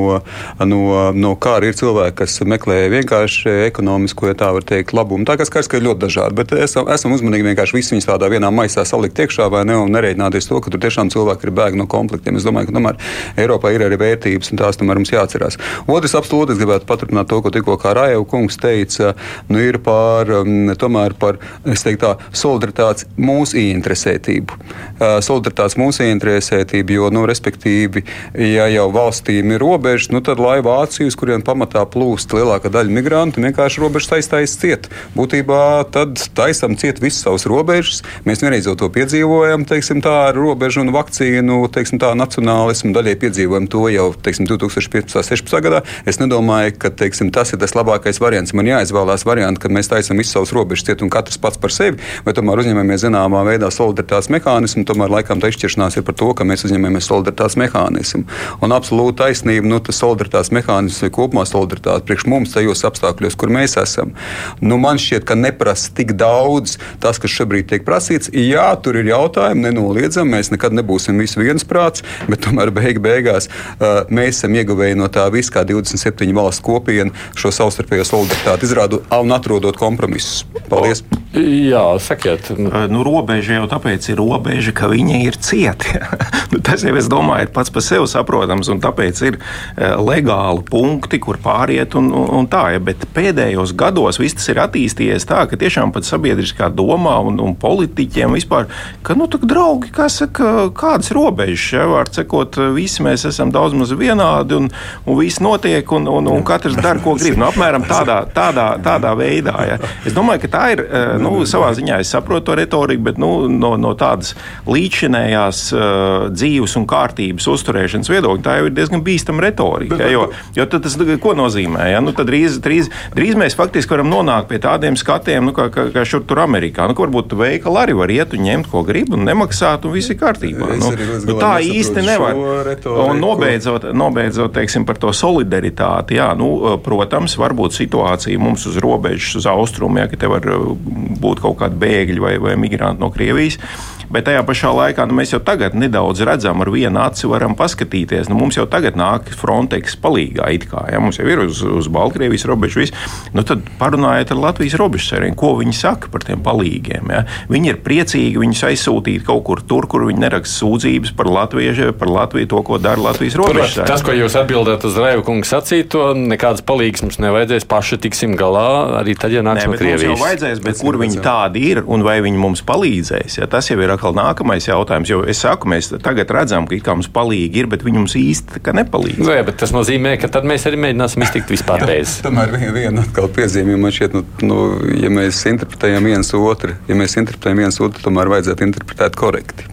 no, no kāra, ir cilvēki, kas meklē vienkārši ekonomisko, ja tā var teikt, labumu. Tā kā skaidrs, ka ir ļoti dažādi, bet esam, esam uzmanīgi vienkārši visus viņus tādā vienā maisā salikt iekšā vai ne, un nereiķināties to, ka tur tiešām cilvēki ir bēgti no konfliktiem. Es domāju, ka tomēr Eiropā ir arī vērtības un tās tomēr mums jāatcerās. Otrs, absolūti, es gribētu paturpināt to, ko tikko Rājau kungs teica, nu, ir par, um, tomēr par teiktu, tā, solidaritātes mūsu ieinteresētību. Uh, solidaritātes mūsu ieinteresētību, jo, nu, respektīvi, ja jau valstīm ir robežas, nu, tad lai Vācija, uz kuriem pamatā plūst lielākā daļa migrantu, vienkārši robežas taistais ciet. Būtībā tad taisam ciet visas savas robežas. Mēs vienreiz jau to piedzīvojam, teiksim, tā ar robežu un vakcīnu, teiksim, tā nacionālismu daļai piedzīvojam to jau, teiksim, 2015. 15. 16. gadā. Es nedomāju, ka teiksim, tas ir tas labākais variants. Man jāizvēlās variants, kad mēs taisām visu savus robežas ciet un katrs pats par sevi, vai tomēr uzņemamies zināmā veidā solidaritātes mehānismu. Tomēr laikam tā izšķiršanās ir par to, ka mēs uzņemamies solidaritātes mehānismu. Un absolūti taisnība, nu, tas solidaritātes mehānisms vai kopumā solidaritāte priekš mums tajos apstākļos, kur mēs esam. Nu, man šķiet, ka neprasa tik daudz tas, kas šobrīd tiek prasīts. Jā, tur ir jautājumi, nenoliedzami. Mēs nekad nebūsim visi viensprāts, bet tomēr beig beigās uh, mēs esam ieguvēji no tā visa, kā 27 valsts kopiena šo savstarpējo solidaritāti izrādu un atrodot kompromisus. Paldies! Jā, sakiet, nu, robeža jau tāpēc ir robeža, ka viņa ir cieta. Nu, tas jau, es domāju, ir pats par sevi saprotams, un tāpēc ir legāli punkti, kur pāriet un, un, un tā. Ja, bet pēdējos gados viss tas ir attīstījies tā, ka tiešām pat sabiedriskā domā un, un politiķiem vispār, ka, nu, tā draugi, kā saka, kādas robežas, ja, var sakot, visi mēs esam daudz maz vienādi un, un viss notiek, un, un, un katrs dara, ko grib. Nu, apmēram tādā, tādā, tādā veidā. Ja. Es domāju, ka tā ir nu, savā ziņā es saprotu to retoriku, bet nu, no, no tādas līdzinējās uh, dzīves un kārtības uzturēšanas viedokļa tā jau ir diezgan bīstama retorika. Ja, jo, jo tas ko nozīmē? Ja? Nu, drīz, drīz, drīz mēs faktiski varam nonākt pie tādiem skatiem, nu, kā, kā, kā šur tur Amerikā. Nu, varbūt veikali arī var iet un ņemt, ko grib, un nemaksāt, un viss ir kārtībā. Nu, nu, tā īsti nevar. Un nobeidzot, nobeidzot teiksim, par to solidaritāti, jā, nu, protams, var būt situācija mums uz robežas, uz austrumiem, ja, ka te var būt kaut kādi bēgļi vai, vai migranti no Krievijas. Bet tajā pašā laikā nu, mēs jau tagad nedaudz redzam, ar vienu aci varam paskatīties. Nu, mums jau tagad nāk Frontex palīdzīgā, it kā ja, mums jau ir uz, uz Baltkrievijas robežas. Viss. Nu, tad parunājiet ar Latvijas robežsariem, ko viņi saka par tiem palīgiem. Ja. Viņi ir priecīgi viņus aizsūtīt kaut kur tur, kur viņi neraksta sūdzības par Latviju, par Latviju, to, ko dara Latvijas robežsargi. Tas, ko jūs atbildat uz Raivu kungu sacīto, nekādas palīdzības mums nevajadzēs, paši tiksim galā arī tad, ja nāks Nē, no Krievijas. Vajadzēs, bet kur viņi tādi ir un vai viņi mums palīdzēs, ja, tas jau ir atkal nākamais jautājums. Jo es saku, mēs tagad redzam, ka kā mums palīgi ir, bet viņi mums īsti nepalīdz. Jā, bet tas nozīmē, ka tad mēs arī mēģināsim iztikt vispār bez. Tomēr viena, viena atkal piezīme, man šķiet, nu, nu, ja mēs interpretējam viens otru, ja mēs interpretējam viens otru, tomēr vajadzētu interpretēt korekti.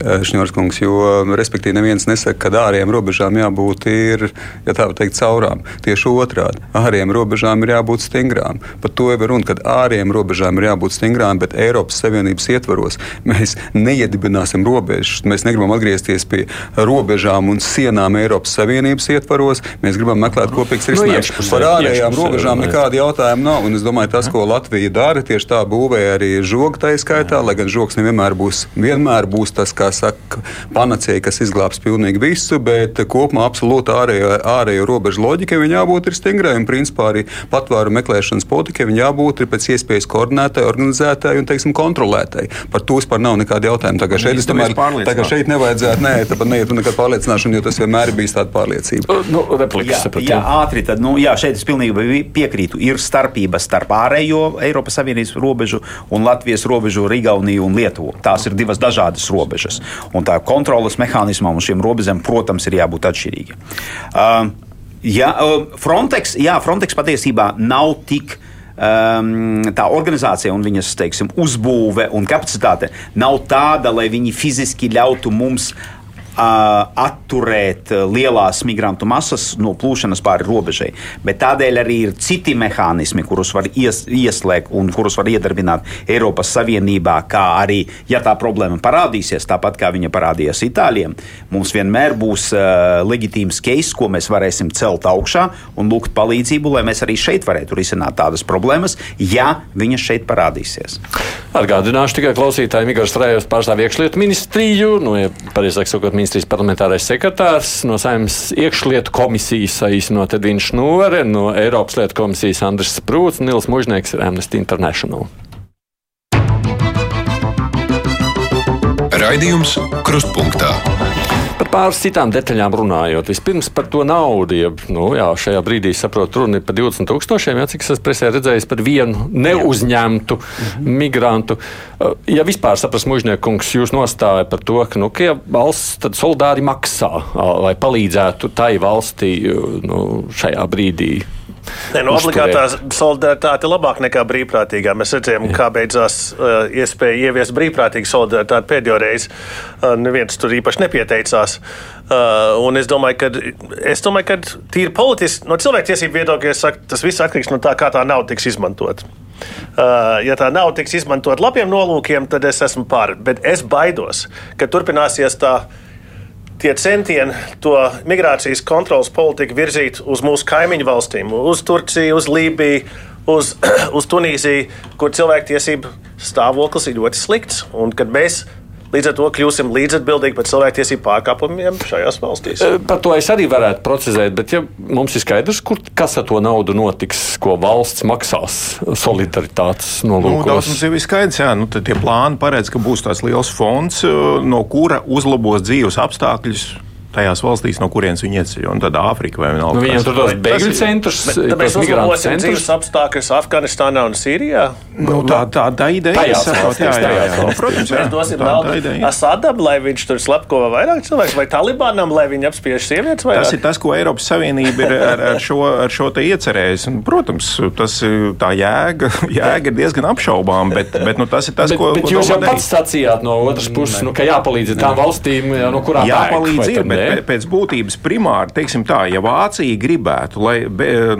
Šņorskungs, jo, respektīvi, neviens nesaka, ka ārējiem robežām jābūt ir, ja tā var teikt, caurām. Tieši otrādi - ārējiem robežām ir jābūt stingrām. Par to jau ir runa, ka ārējiem robežām ir jābūt stingrām, bet Eiropas Savienības ietvaros mēs neiedibināsim robežas. Mēs negribam atgriezties pie robežām un sienām Eiropas Savienības ietvaros. Mēs gribam meklēt kopīgas Nu, risinājumus. iekšpusē, Par ārējām robežām vai ne? nekāda jautājuma nav. Un es domāju, tas, ko Latvija dara, tieši tā būvē arī žoga tā skaitā, lai gan žogs nevienmēr būs, vienmēr būs tas, kā saka, panacēja, kas izglābs pilnīgi visu, bet kopumā absolūti ārējo, ārējo robežu loģikai viņa jābūt ir stingrai. Un principā arī patvēru meklēšanas politikai viņa jābūt ir pēc iespējas koordinētai, organizētai un, teiksim, kontrolētai. Par to vispār nav nekāda jautājuma. Tā kā šeit, es kā pārliecināt. šeit nevajadzētu, nē, tāpat neiet runa nekāda pārliecināšana, jo tas vienmēr ir bijis tāda pārliecība. Nu, replikas Jā, par jā, ātri tad, nu, jā, šeit es pilnīgi piekrītu. Ir starpība starp ārējo Eiropas Savienības robežu un Latvijas robežu ar Igauniju un Lietuvu. Tās ir divas dažādas robežas. Un tā kontrolas mehānismam un šiem robežām, protams, ir jābūt atšķirīgiem. Uh, jā, Frontex, jā, Frontex patiesībā nav tik. Um, tā organizācija un viņas teiksim, uzbūve un kapacitāte nav tāda, lai viņi fiziski ļautu mums uh, atturēt lielās migrantu masas no plūšanas pāri robežai. Bet tādēļ arī ir citi mehānismi, kurus var ies, ieslēgt un kurus var iedarbināt Eiropas Savienībā, kā arī, ja tā problēma parādīsies, tāpat kā viņa parādījās Itālijam, mums vienmēr būs uh, leģitīms case, ko mēs varēsim celt augšā un lūgt palīdzību, lai mēs arī šeit varētu risināt tādas problēmas, ja viņas šeit parādīsies. Atgādināšu tikai klausītājiem, Igors Strājos pārstāv iekšlietu ministriju, no, ja pareizāk sakot, ministrijas parlamentārais sekretārs, no saimnes iekšlietu komisijas saīsinot Edvīns Šnūvere, no Eiropas lietu komisijas Andris Sprūts un Nils Mužnieks ir Amnesty International. Raidījums Krustpunktā. Par pāris citām detaļām runājot. Vispirms par to naudu. Ja, nu, jā, šajā brīdī saprotu, runa ir par 20 tūkstošiem. Jā, cik es presē redzējis par vienu neuzņemtu mhm. migrantu. Uh, Ja vispār saprast, mužniekungs, jūs nostāja par to, ka, nu, ka ja valsts solidāri maksā, uh, lai palīdzētu tai valstī uh, nu, šajā brīdī. Nē, no uzturēt. obligātā solidaritāte ir labāka nekā brīvprātīgā. Mēs redzējām, kā beidzās uh, iespēja ieviest brīvprātīgu solidaritāti pēdējo reizi. Uh, neviens tur īpaši nepieteicās. Uh, un es domāju, ka, es domāju, ka tīri politiski, no cilvēktiesību viedokļa, tas viss atkarīgs no tā, kā tā nauda tiks izmantota. Uh, ja tā nauda tiks izmantot labiem nolūkiem, tad es esmu par. Bet es baidos, ka turpināsies tā tie centieni to migrācijas kontrolas politiku virzīt uz mūsu kaimiņu valstīm, uz Turciju, uz Lībiju, uz, uz Tunīziju, kur cilvēktiesību stāvoklis ir ļoti slikts. Un kad mēs līdz ar to kļūsim līdzatbildīgi par cilvēktiesību pārkāpumiem šajās valstīs. Uh, Par to es arī varētu precizēt, bet ja mums ir skaidrs, kur, kas ar to naudu notiks, ko valsts maksās solidaritātes Nu, daudz nolūkos. mums jau ir skaidrs, jā, nu, tie plāni paredz, ka būs tāds liels fonds, uh, no kura uzlabos dzīves apstākļus tajās valstīs, no kurienes viņi ieceļo. Un tad Āfrika vai vienalga. Nu, viņiem tur tos Tas bēgļu centrus, tad mēs uzlabosim dzīves apstākļus Afganistānā un Sīrijā. Nu, tā, tā, tā ideja ir. Jā, jā, jā, jā. Protams, jā. Mēs dosim naudu. Asadam, lai viņš tur slepkavo vairāk cilvēku, vai Talibanam, lai viņi apspiež sievietes vairāk. Tas ir tas, ko Eiropas Savienība ir ar, ar šo, ar šo te iecerējusi. Un, Protams, tas ir tā jēga, jēga ir diezgan apšaubām, bet, bet nu, tas ir tas, Bet, ko, bet ko jūs jau pats sacījāt no otras puses, nu, ka jāpalīdz tām valstīm, no kurām Jāpalīdz ir, bet pēc būtības primāri, teiksim tā, ja Vācija gribētu, lai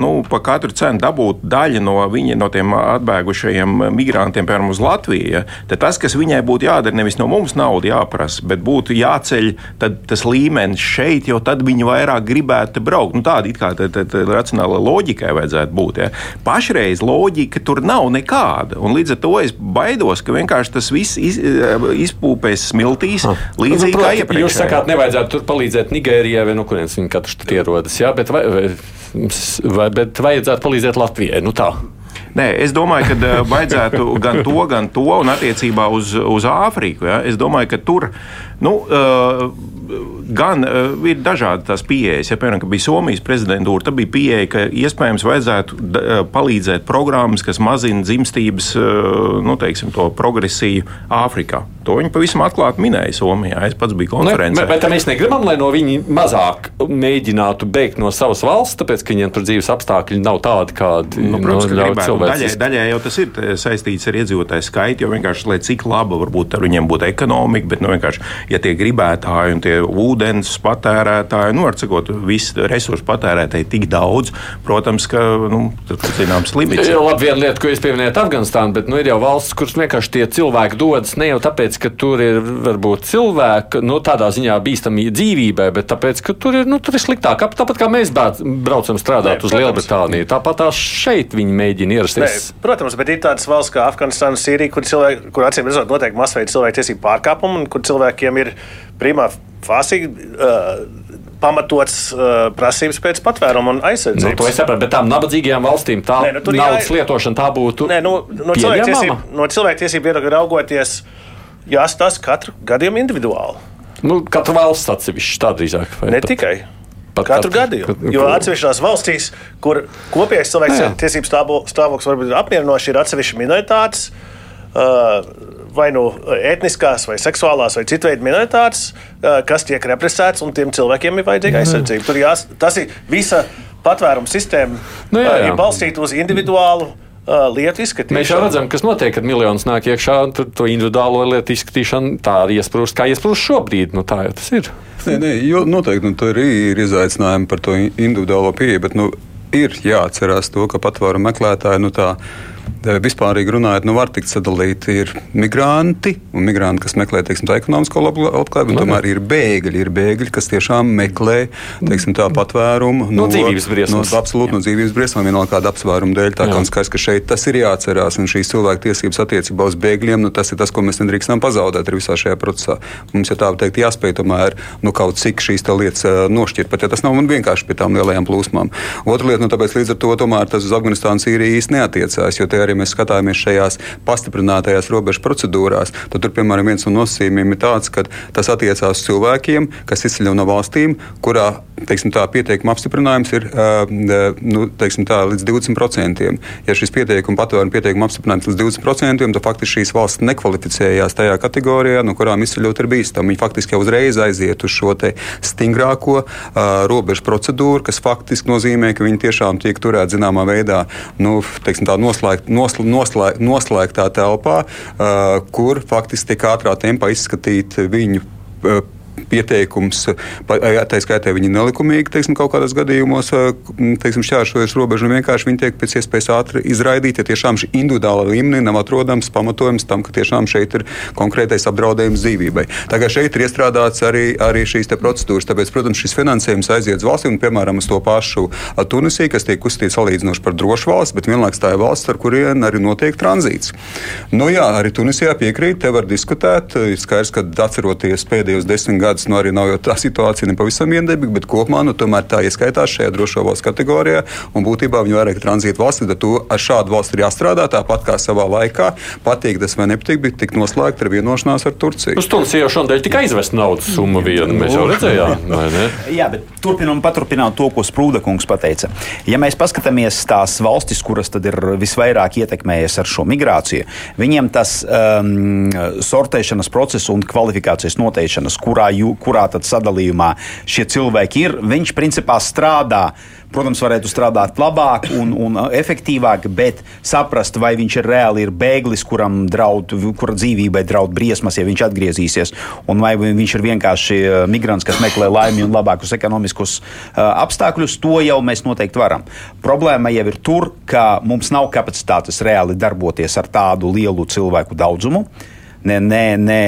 nu, pa katru cenu dabūtu daļu no viņa, no tiem atbēgušajiem migrantiem, piemēram, uz Latviju, tad tas, kas viņai būtu jādara, nevis no mums naudu jāprasa, bet būtu jāceļ tad, tas līmenis šeit, jo tad viņi vairāk gribētu braukt. Nu, tāda kā tā, tā, tā racionāla loģikai vajadzētu būt. Ja. Pašreiz loģika tur nav nekāda, un līdz ar to es baidos, ka vienkārši tas viss iz, izpūpēs smiltīs līdzīgi Nu, kā iepriekš. Jūs sakāt, nevajadzētu tur palīdzēt Nigērijai vai no kurienes viņi katrs tur ierodas, jā, bet, vai, vai, bet vajadzētu palīdzēt Latvijai. Nu tā. Nē, es domāju, ka uh, vajadzētu gan to, gan to, un attiecībā uz, uz Āfriku. Ja, es domāju, ka tur nu, uh, gan uh, ir dažādi tās pieejas. Ja, piemēram, bija Somijas prezidentūra, tad bija pieeja, ka iespējams vajadzētu uh, palīdzēt programmas, kas mazina dzimstības uh, nu, teiksim, progresiju Āfrikā. To viņi pavisam atklāti minēja Somijā. Es pats biju konferencē. Ne, bet, mēs negribam, lai no viņi mazāk mēģinātu beigt no savas valsts, tāpēc, ka viņiem tur dzīves apstākļi nav tādi, kādi nu, protams, no, cilvēki. Daļai, daļai jau tas ir saistīts ar iedzīvotāju skaitu, jo vienkārši, lai cik laba varbūt ar viņiem būtu ekonomika, bet nu, vienkārši, ja tie gribētāji un tie ūdens patērētāji, nu, var sakot, visi resursu patērētāji tik daudz, protams, ka nu, tur ir zināms limits. Jā, labi, viena lieta, ko jūs pieminējat Afganistānu, bet nu, ir jau valsts, kuras vienkārši tie cilvēki dodas ne jau tāpēc, ka tur ir varbūt cilvēki, nu, tādā ziņā bīstami dzīvībai, bet tāpēc, ka tur ir, nu, tur ir sliktāk. Tāpat kā mēs braucam strādāt Nē, uz Lielbritāniju, tāpat tās šeit viņi mēģina ierasties. Nē, protams, bet ir tādas valsts kā Afganistāna, Sīrija, kur, cilvēki, kur acīm redzot notiek masveida cilvēku tiesību pārkāpumi un kur cilvēkiem ir primā fāsī. Uh, pamatots uh, prasības pēc patvēruma un aizsardzības. Nu, to es saprotu, bet tām nabadzīgajām valstīm tā Nē, nu, naudas jā... lietošana tā būtu. Nē, nu, no cilvēktiesību no cilvēktiesību viedokļa raugoties, jāstāsta katru gadījumu individuāli. Nu, katra valsts atsevišķi tā drīzāk. Ne tā? tikai. Pat katru gadījumu. Jo atsevišķās valstīs, kur kopējais cilvēks tiesību stāvoklis varbūt ir apmierinošs, ir atsevišķi minoritātes. Uh, vai nu etniskās, vai seksuālās, vai citu veidu minoritātes, kas tiek represētas, un tiem cilvēkiem ir vajadzīga aizsardzība. Tur jās, tas ir visa patvērums sistēma, nu, jā, jā. ir balstīta uz individuālu. Lietu izskatīšanu. Mēs jau redzam, kas notiek, kad miljonus nāk iekšā, un tad to individuālo lietu izskatīšanu tā arī iesprūst, kā iesprūst šobrīd. Nu, tā jau tas ir. Nē, nē, jo noteikti nu, tur ir izaicinājumi par to individuālo pieeju, bet nu, ir jāatcerās to, ka patvērumu meklētāji nu, tā vispārīgi runājot, nu, var tikt sadalīti ir migranti, un migranti, kas meklē teiksim, ekonomisko labklājību, un tomēr ir bēgļi, ir bēgļi, kas tiešām meklē teiksim, tā patvērumu no, no dzīvības briesmas. No, absolūti no dzīvības briesmām, vienalga kāda apsvēruma dēļ. Tā kā un skaidrs, ka šeit tas ir jāatcerās, un šīs cilvēku tiesības attiecībā uz bēgļiem, nu, tas ir tas, ko mēs nedrīkstam pazaudēt visā šajā procesā. Mums ir tā teikt, jāspēj tomēr nu, kaut cik šīs lietas nošķirt, pat ja tas nav vienkārši pie tām lielajām plūsmām. Otra lieta, nu, tāpēc līdz ar to tomēr tas uz Afganistānu Sīriju īsti neatiecās, jo te arī mēs skatāmies šajās pastiprinātajās robežu procedūrās, tad tur, piemēram, viens no nosacījumiem ir tāds, ka tas attiecās cilvēkiem, kas izceļ no valstīm, kurā teiksim, tā, pieteikuma apstiprinājums ir nu, teiksim, tā, līdz 20%. Ja šis pieteikuma patvēruma pieteikuma apstiprinājums līdz 20%, tad faktiski šīs valsts nekvalificējās tajā kategorijā, no kurām izceļot ir bīstami. Viņi faktiski jau uzreiz aiziet uz šo stingrāko uh, robežu procedūru, kas faktiski nozīmē, ka viņi tiešām tiek turēti zināmā veidā nu, teiksim, tā, noslēgt, nosl, noslēg, noslēgtā telpā, uh, kur faktiski tiek ātrā tempā izskatīti viņu uh, pieteikums, tā skaitā viņi nelikumīgi, teiksim, kaut kādos gadījumos, teiksim, šķēršojas robežu, un vienkārši viņi tiek pēc iespējas ātri izraidīti, ja tiešām šī individuāla līmenī nav atrodams pamatojums tam, ka tiešām šeit ir konkrētais apdraudējums dzīvībai. Tagad šeit ir iestrādāts arī, arī šīs procedūras, tāpēc, protams, šis finansējums aiziet uz valstīm, piemēram, uz to pašu Tunisiju, kas tiek uzskatīts salīdzinoši par drošu valsts, bet vienlaikus tā ir valsts, ar kurien arī notiek tranzīts. Nu, jā, arī Tunisijā piekrīt, te var diskutēt. Skaidrs, ka atceroties pēdējos desmit gadus gadus. Nu, arī nav jau tā situācija nepavisam viendabīga, bet kopumā nu, tomēr tā ieskaitās šajā drošo valsts kategorijā. Un būtībā viņi vairāk tranzīta valsts, tad ar šādu valsti ir jāstrādā tāpat kā savā laikā. Patīk tas vai nepatīk, bet tik noslēgta ar vienošanās ar Turciju. Uz Turciju jau šodien tika aizvest naudas summa viena. Mēs jau redzējām, vai ne? Jā, bet turpinām paturpināt to, ko Sprūda kungs pateica. Ja mēs paskatāmies tās valstis, kuras tad ir visvairāk ietekmējies ar šo migrāciju, viņiem tas um, sortēšanas process un kvalifikācijas noteikšanas, kurā jū, kurā tad sadalījumā šie cilvēki ir, viņš principā strādā. Protams, varētu strādāt labāk un, un efektīvāk, bet saprast, vai viņš ir reāli ir bēglis, kuram draud, kura dzīvībai draud briesmas, ja viņš atgriezīsies, un vai viņš ir vienkārši uh, migrants, kas meklē laimi un labākus ekonomiskus uh, apstākļus, to jau mēs noteikti varam. Problēma jau ir tur, ka mums nav kapacitātes reāli darboties ar tādu lielu cilvēku daudzumu. Ne, ne, ne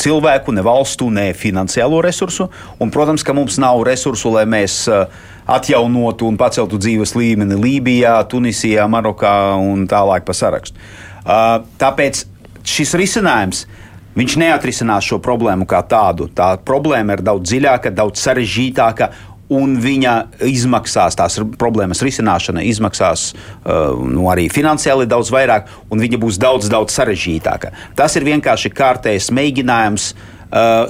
cilvēku, ne valstu, ne finansiālo resursu. Un, protams, ka mums nav resursu, lai mēs eh, atjaunotu un paceltu dzīves līmeni Lībijā, Tunisijā, Marokā un tālāk pa sarakstu. Eh, tāpēc šis risinājums. Viņš neatrisinās šo problēmu kā tādu. Tā problēma ir daudz dziļāka, daudz sarežģītāka, un viņa izmaksās, tās problēmas risināšana izmaksās uh, nu, arī finansiāli daudz vairāk, un viņa būs daudz, daudz sarežģītāka. Tas ir vienkārši kārtējs mēģinājums uh,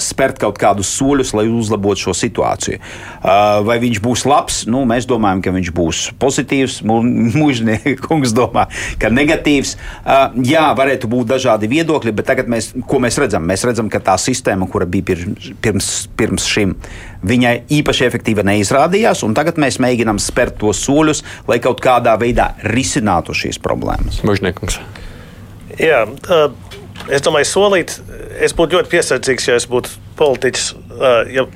spērt kaut kādus soļus, lai uzlabotu šo situāciju. Uh, vai viņš būs labs? Nu, mēs domājam, ka viņš būs pozitīvs. Mūžnieks kungs domā, ka negatīvs. Uh, jā, varētu būt dažādi viedokļi, bet tagad mēs, ko mēs redzam? Mēs redzam, ka tā sistēma, kura bija pirms, pirms, pirms šim, viņai īpaši efektīva neizrādījās, un tagad mēs mēģinām spērt tos soļus, lai kaut kādā veidā risinātu šīs problēmas. Mūžnieks. Jā, uh, es domāju, solīt, es būtu ļoti piesardzīgs, ja es būtu politiķis. Ja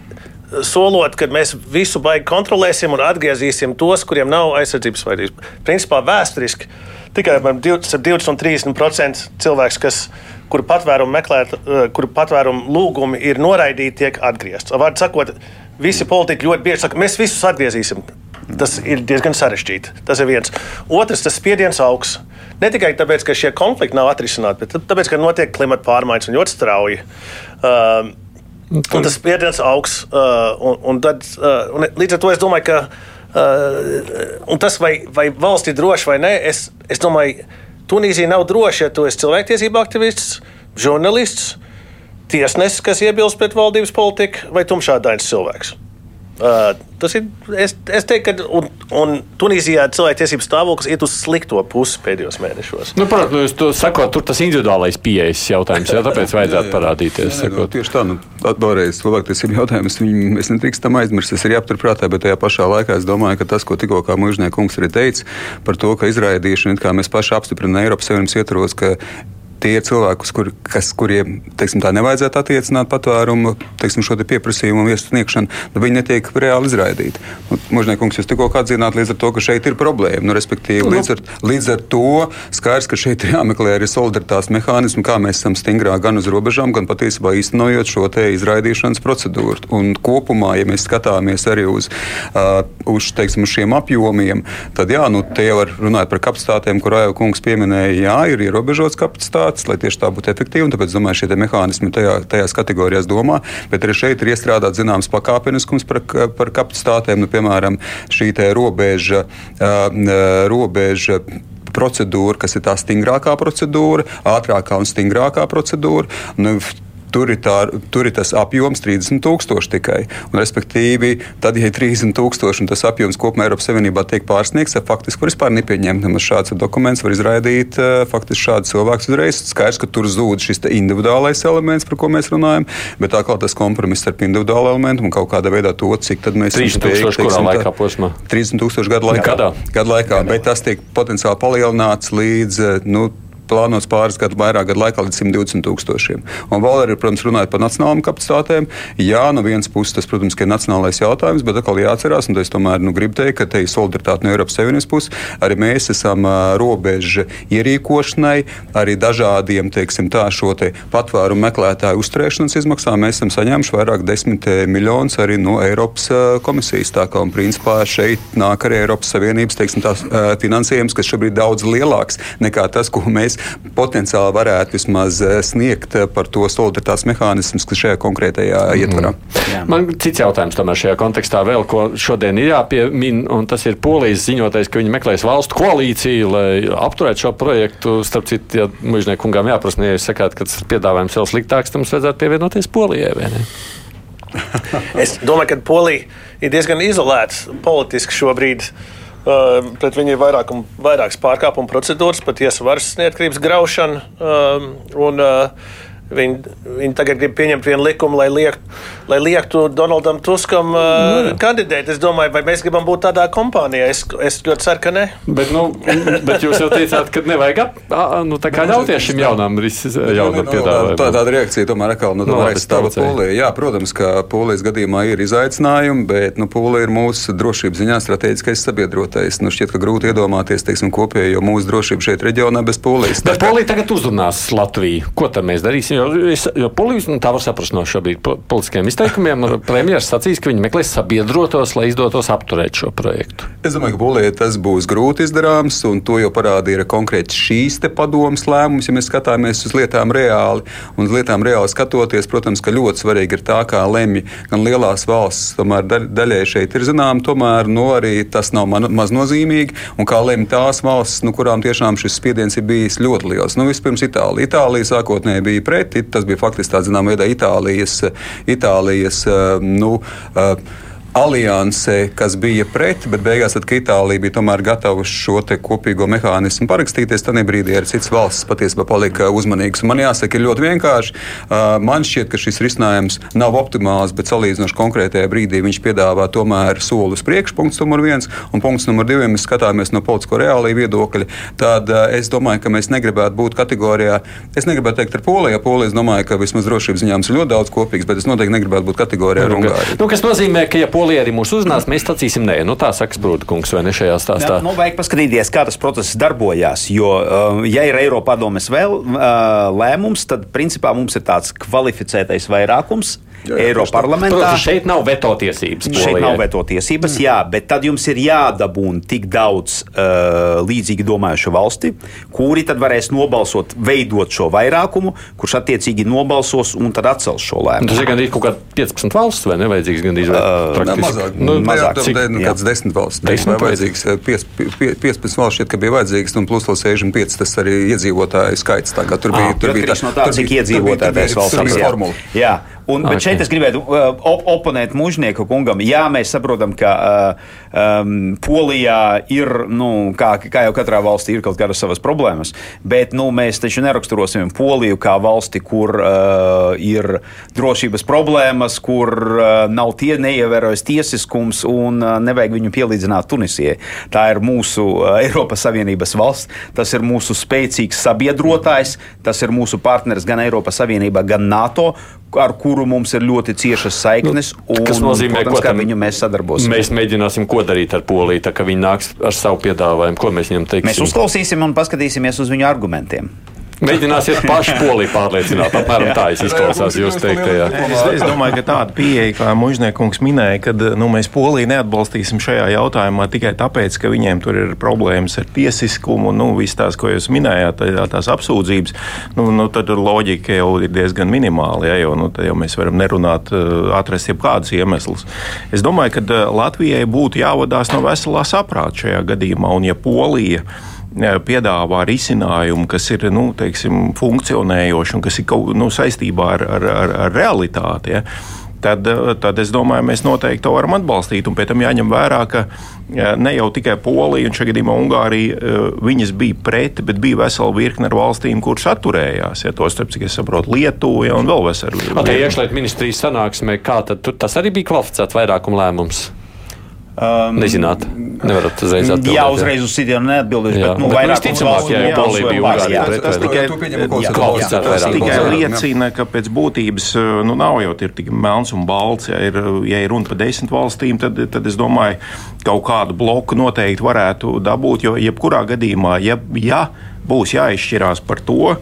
solot, ka mēs visu baigi kontrolēsim un atgriezīsim tos, kuriem nav aizsardzības vajadzības. Principā vēsturiski tikai 20 un 30% cilvēks, kas, kuru patvērumu meklēt, kuru patvērumu lūgumi ir noraidīti, tiek atgriezti. Vārdu sakot, visi politiķi ļoti bieži saka, mēs visus atgriezīsim. Tas ir diezgan sarežģīti. Tas ir viens. Otrs, tas spiediens augsts. Ne tikai tāpēc, ka šie konflikti nav atrisināti, bet tāpēc, ka notiek klimata pārmaiņas un ļoti strauji. Uh, Un tas spiediens augsts. Uh, un, un tad, uh, un līdz ar to es domāju, ka uh, tas, vai, vai valsts ir droša vai nē, es, es domāju, Tunīzija nav droša, ja tu esi cilvēktiesība aktivists, žurnālists, tiesnesis, kas iebilst pret valdības politiku, vai tumšādains cilvēks. Uh, tas ir. Es, es teiktu, ka un, un Tunīzijā cilvēktiesību stāvoklis iet uz slikto pusi pēdējos mēnešos. Nu, protams, jūs to sakot, tur tas individuālais pieejas jautājums, jā, tāpēc vajadzētu parādīties. Jā, jā, tieši tā, nu, vēlreiz cilvēktiesību jautājums, viņi, mēs nedrīkstam aizmirst, tas ir jāpaturprātā, bet tajā pašā laikā es domāju, ka tas, ko tikko kā mūžnieks kungs arī teica par to, ka izraidīšana, kā mēs paši apstiprinām Eiropas Savienības ietvaros, ka tie cilvēkus, kur, kas, kuriem teiksim, tā nevajadzētu attiecināt patvērumu, teiksim, šo te pieprasījumu iesniegšanu, nu, viņi netiek reāli izraidīti. Nu, Možniekungs, jūs tikko atzīmējāt līdz ar to, ka šeit ir problēma. Nu, respektīvi, līdz ar, līdz ar to skaidrs, ka šeit ir jāmeklē arī solidaritātes mehānismi, kā mēs esam stingrāk gan uz robežām, gan patiesībā īstenojot šo te izraidīšanas procedūru. Un kopumā, ja mēs skatāmies arī uz, uh, uz, teiksim, uz šiem apjomiem, tad jā, nu, te jau var runāt par kapacitātēm, kur Aija kungs pieminēja, jā, ir ierobežots kapacitātes izstrādātas, lai tieši tā būtu efektīva. Tāpēc, domāju, šie mehānismi tajā, tajās kategorijās domā. Bet arī šeit ir iestrādāts zināms pakāpeniskums par, par kapacitātēm. Nu, piemēram, šī robeža. Uh, robeža procedūra, kas ir tā stingrākā procedūra, ātrākā un stingrākā procedūra. Nu, Tur ir, tā, tur ir tas apjoms 30 tūkstoši tikai. Un, respektīvi, tad, ja ir 30 tūkstoši un tas apjoms kopumā Eiropas Savienībā tiek pārsniegts, tad faktiski vispār nepieņemt. Šāds dokuments var izraidīt eh, faktiski šādu cilvēku uzreiz. Skaidrs, ka tur zūd šis individuālais elements, par ko mēs runājam, bet tā kā tas kompromiss starp individuālu elementu un kaut kādā veidā to, cik tad mēs 30 tūkstoši kurā laikā posmā? 30 tūkstoši gadu laikā. Gadā. Gadu laikā, Gadā. bet tas tiek potenciāli palielināts līdz eh, nu, plānots pāris gadu, vairāk gadu laikā līdz 120 tūkstošiem. Un vēl arī, protams, runājot par nacionālām kapacitātēm, jā, no vienas puses tas, protams, ir nacionālais jautājums, bet atkal jāatcerās, un es tomēr nu, gribu teikt, ka te ir solidaritāte no Eiropas Savienības puses. Arī mēs esam robeža ierīkošanai, arī dažādiem, teiksim, tā šo te patvērumu meklētāju uzturēšanas izmaksām mēs esam saņēmuši vairāk desmit miljonus arī no Eiropas komisijas. Tā kā, un principā šeit nāk arī Eiropas Savienības, teiksim, tās finansējums, kas šobrīd daudz lielāks nekā tas, ko mēs mēs potenciāli varētu vismaz eh, sniegt eh, par to solidaritātes mehānismus, kas šajā konkrētajā mm. ietvarā. Jā. Man cits jautājums tomēr šajā kontekstā vēl, ko šodien ir jāpiemina, un tas ir polijas ziņotais, ka viņi meklēs valstu koalīciju, lai apturētu šo projektu. Starp citu, ja mužniekungām jāprasa, ja jūs sakāt, ka tas piedāvājums vēl sliktāks, tad mums vajadzētu pievienoties polijai. es domāju, ka Polija ir diezgan izolēta politiski šobrīd. Uh, pret viņu ir vairāk un vairākas pārkāpuma procedūras, pat tiesa varas neatkarības graušana. Uh, un, uh, Viņi, viņi tagad grib pieņemt vienu likumu, lai, liek, lai liektu Donaldam Tuskam uh, nu, kandidēt. Es domāju, vai mēs gribam būt tādā kompānijā. Es, es ļoti ceru, ka nē. Bet, nu, bet jūs jau teicāt, ka nevajag ap, nu, ļauties šim jaunam, jaunam piedāvājumam. Tā, tāda reakcija tomēr atkal nu, no, aizstāva Poliju. Jā, protams, ka Polijas gadījumā ir izaicinājumi, bet nu, Polija ir mūsu drošības ziņā strateģiskais sabiedrotais. Nu, šķiet, ka grūti iedomāties teiksim, kopējo mūsu drošību šeit reģionā bez Polijas. Bet Polija tagad uzrunās Latviju. Ko tad mēs darīsim? Jo, jo polijas, nu, tā var saprast no šobrīd politiskiem izteikumiem, premjerministrs sacīs, ka viņi meklēs sabiedrotos, lai izdotos apturēt šo projektu. Es domāju, ka Polijai tas būs grūti izdarāms, un to jau parādīja konkrēti šīs padomas lēmums, ja mēs skatāmies uz lietām reāli. Un uz lietām reāli skatoties, protams, ka ļoti svarīgi ir tā, kā lemj gan lielās valsts, tomēr daļai šeit ir zinām, tomēr nu, arī tas nav maznozīmīgi, un kā lemj tās valsts, nu, kurām tiešām šis spiediens ir bijis ļoti liels. Nu, vispirms Itālija. Itālija sākotnēji bija pret pret. Tas bija faktiski tāds, zināmā veidā, Itālijas, Itālijas nu, alianse, kas bija pret, bet beigās, Itālija bija tomēr gatava šo kopīgo mehānismu parakstīties, tad brīdī arī citas valstis patiesībā palika uzmanīgas. Man jāsaka, ir ļoti vienkārši. Man šķiet, ka šis risinājums nav optimāls, bet salīdzinoši konkrētajā brīdī viņš piedāvā tomēr soli uz priekšu, punkts numur viens, un punkts numur divi, mēs skatāmies no politisko reālī viedokļa, tad es domāju, ka mēs negribētu būt kategorijā. Es negribētu teikt ar Poliju, ja Polija, es domāju, ka vismaz drošības ziņā mums ir ļoti daudz kopīgs, bet es noteikti negribētu būt kategorijā ar Ungāriju. Nu, kas nozīmē, ka ja Polija arī mūs uzzinās, mēs sacīsim nē. Nu, tā saka Sprūda kungs, vai ne šajā stāstā? Nu, vajag paskatīties, kā tas process darbojās. Jo, uh, ja ir Eiropadomes vēl uh, lēmums, tad principā mums ir tāds kvalificētais vairākums. Eiroparlamentā. Protams, šeit nav veto tiesības. Polijai. Šeit nav veto tiesības, mm. jā, bet tad jums ir jādabūna tik daudz uh, līdzīgi domājušu valsti, kuri tad varēs nobalsot, veidot šo vairākumu, kurš attiecīgi nobalsos un tad atcels šo lēmumu. Tas ir gandrīz kaut kāda 15 valsts, vai nevajadzīgs gandrīz uh, mazāk, nu, mazāk, cik, nu, kāds 10 valsts. 10 vai vajadzīgs 15 valsts šķiet, ka bija vajadzīgs, un plus vēl 65 tas arī iedzīvotāju skaits. Tā kā tur bija, ah, tur bija tā, no tā, cik iedzīvotāju tajās valstīs. Jā. Un, bet okay. šeit es gribētu uh, op oponēt mužnieku kungam. Jā, mēs saprotam, ka uh, um, Polijā ir, nu, kā, kā jau katrā valstī, ir kaut kādas savas problēmas, bet nu, mēs taču neraksturosim Poliju kā valsti, kur uh, ir drošības problēmas, kur uh, nav tie neievērojas tiesiskums un uh, nevajag viņu pielīdzināt Tunisijai. Tā ir mūsu uh, Eiropas Savienības valsts, tas ir mūsu spēcīgs sabiedrotājs, tas ir mūsu partneris gan Eiropas Savienībā, gan NATO ar kuru mums ir ļoti ciešas saiknes. Nu, un, kas nozīmē, protams, ka viņu mēs sadarbosimies. Mēs mēģināsim, ko darīt ar Poliju, tā ka viņi nāks ar savu piedāvājumu, ko mēs viņam teiksim. Mēs uzklausīsim un paskatīsimies uz viņu argumentiem. Mēģināsiet paši poliju pārliecināt. Apmēram tā izklausās jūs teiktajā. Es, es domāju, ka tāda pieeja, kā Mužniekungs minēja, ka nu, mēs poliju neatbalstīsim šajā jautājumā tikai tāpēc, ka viņiem tur ir problēmas ar tiesiskumu un nu, visas tās, ko jūs minējāt, tā, tās apsūdzības. Nu, nu, tad loģika jau ir diezgan minimāla, ja, jo nu, jau mēs varam nerunāt, atrast jebkādus iemeslus. Es domāju, ka Latvijai būtu jāvadās no veselā saprāta šajā gadījumā, un ja Polija piedāvā risinājumu, kas ir nu, teiksim, funkcionējoši un kas ir kaut, nu, saistībā ar, ar, ar, ar realitāti. Ja? Tad, tad es domāju, mēs noteikti to varam atbalstīt. Un pēc tam jāņem vērā, ka ne jau tikai Polija un šajā gadījumā Ungārija viņas bija pret, bet bija vesela virkne ar valstīm, kuras atturējās. Ja, to starp cik es saprotu, Lietuva ja, un vēl vesela. Okay, iekšlietu ministrijas sanāksmē, kā tad tas arī bija kvalificēts vairākuma lēmums? Um, Nezināt, nevarat uzreiz atbildēt. Jā, uzreiz uz sitienu neatbildēšu, bet, nu, vairāk ticamāk, ja jau Polija bija Ungārija. Tas tikai, tikai liecina, ka pēc būtības, nu, nav jau ir tik melns un balts, ja ir, ja ir runa par desmit valstīm, tad, tad es domāju, kaut kādu bloku noteikti varētu dabūt, jo jebkurā gadījumā, ja, ja būs jāizšķirās par to,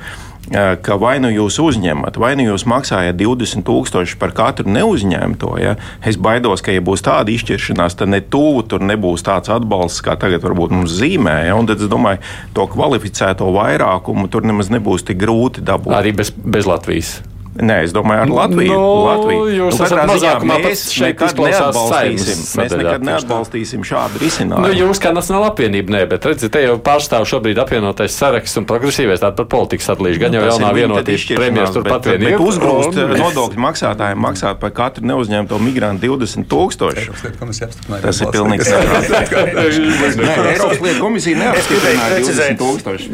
ka vai nu jūs uzņemat, vai nu jūs maksājat 20,000 par katru neuzņemto. Ja? Es baidos, ka, ja būs tāda izšķiršanās, tad ne tuvu tur nebūs tāds atbalsts, kā tagad varbūt mums zīmē. Ja? Un tad es domāju, to kvalificēto vairākumu tur nemaz nebūs tik grūti dabūt. Arī bez, bez Latvijas. Nē, es domāju, ar Latviju. No, Latviju. Jūs nu, esat mazākumā mēs nekad neatbalstīsim, mēs nekad neatbalstīsim šādu risinājumu. Nu, jūs kā Nacionāla apvienība, nē, bet redziet, te jau pārstāv šobrīd apvienotais saraksts un progresīvais tātad par politikas atlīdz. Gan jau jaunā vienotība premjeras tur pat vien ir. Bet uzgrūst nodokļu maksātājiem maksāt par katru neuzņemto migrantu 20 tūkstoši. Tas ir pilnīgi saprotams. Eiropas lietu komisija neapstiprināja 20 tūkstoši.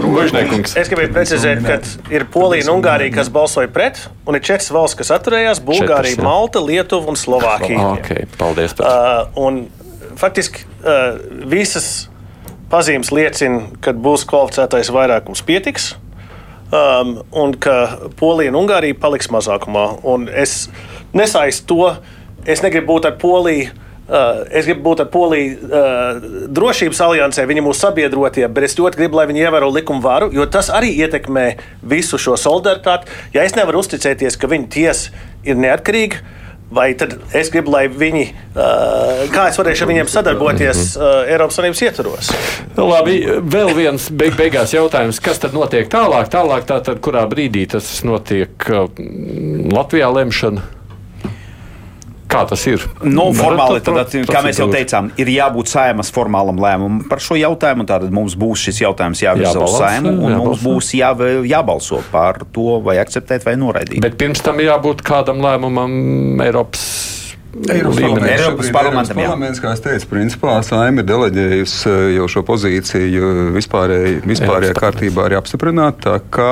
Es gribēju precizēt, ka ir Polija un Ungārija, kas balsoja pret un ir četras valsts, kas atturējās - Bulgārija, četras, Malta, Lietuva un Slovākija. Okay, paldies! Uh, un, faktiski uh, visas pazīmes liecina, ka būs kvalificētais vairākums pietiks. Um, un ka Polija un Ungārija paliks mazākumā. Un es nesaistu to, es negribu būt ar Poliju Uh, es gribu būt ar Poliju uh, drošības aliansē, viņi ir mūsu sabiedrotie, bet es ļoti gribu, lai viņi ievēro likumu varu, jo tas arī ietekmē visu šo solidaritāti. Ja es nevaru uzticēties, ka viņa tiesa ir neatkarīga, vai tad es gribu, lai viņi, uh, kā es varēšu ar viņiem sadarboties uh, Eiropas Savienības ietvaros? Nu, labi, vēl viens beig beigās jautājums, kas tad notiek tālāk? Tālāk, tātad, kurā brīdī tas notiek Latvijā lemšana? Kā tas ir? Nu, formāli, Pro- tad, kā mēs jau teicām, ir jābūt saimas formālam lēmumam par šo jautājumu. Tātad mums būs šis jautājums jāvirza uz saimu, un jābalso. mums būs jā, jābalso par to, vai akceptēt vai noraidīt. Bet pirms tam jābūt kādam lēmumam Eiropas. Eiropas līmenī. Eiropas parlamentam, jā. Eiropas parlaments, kā es teicu, principā Saima ir deleģējusi eh, jau šo pozīciju vispārējā, vispārējā Eiropas kārtībā arī apstiprināt. Tā kā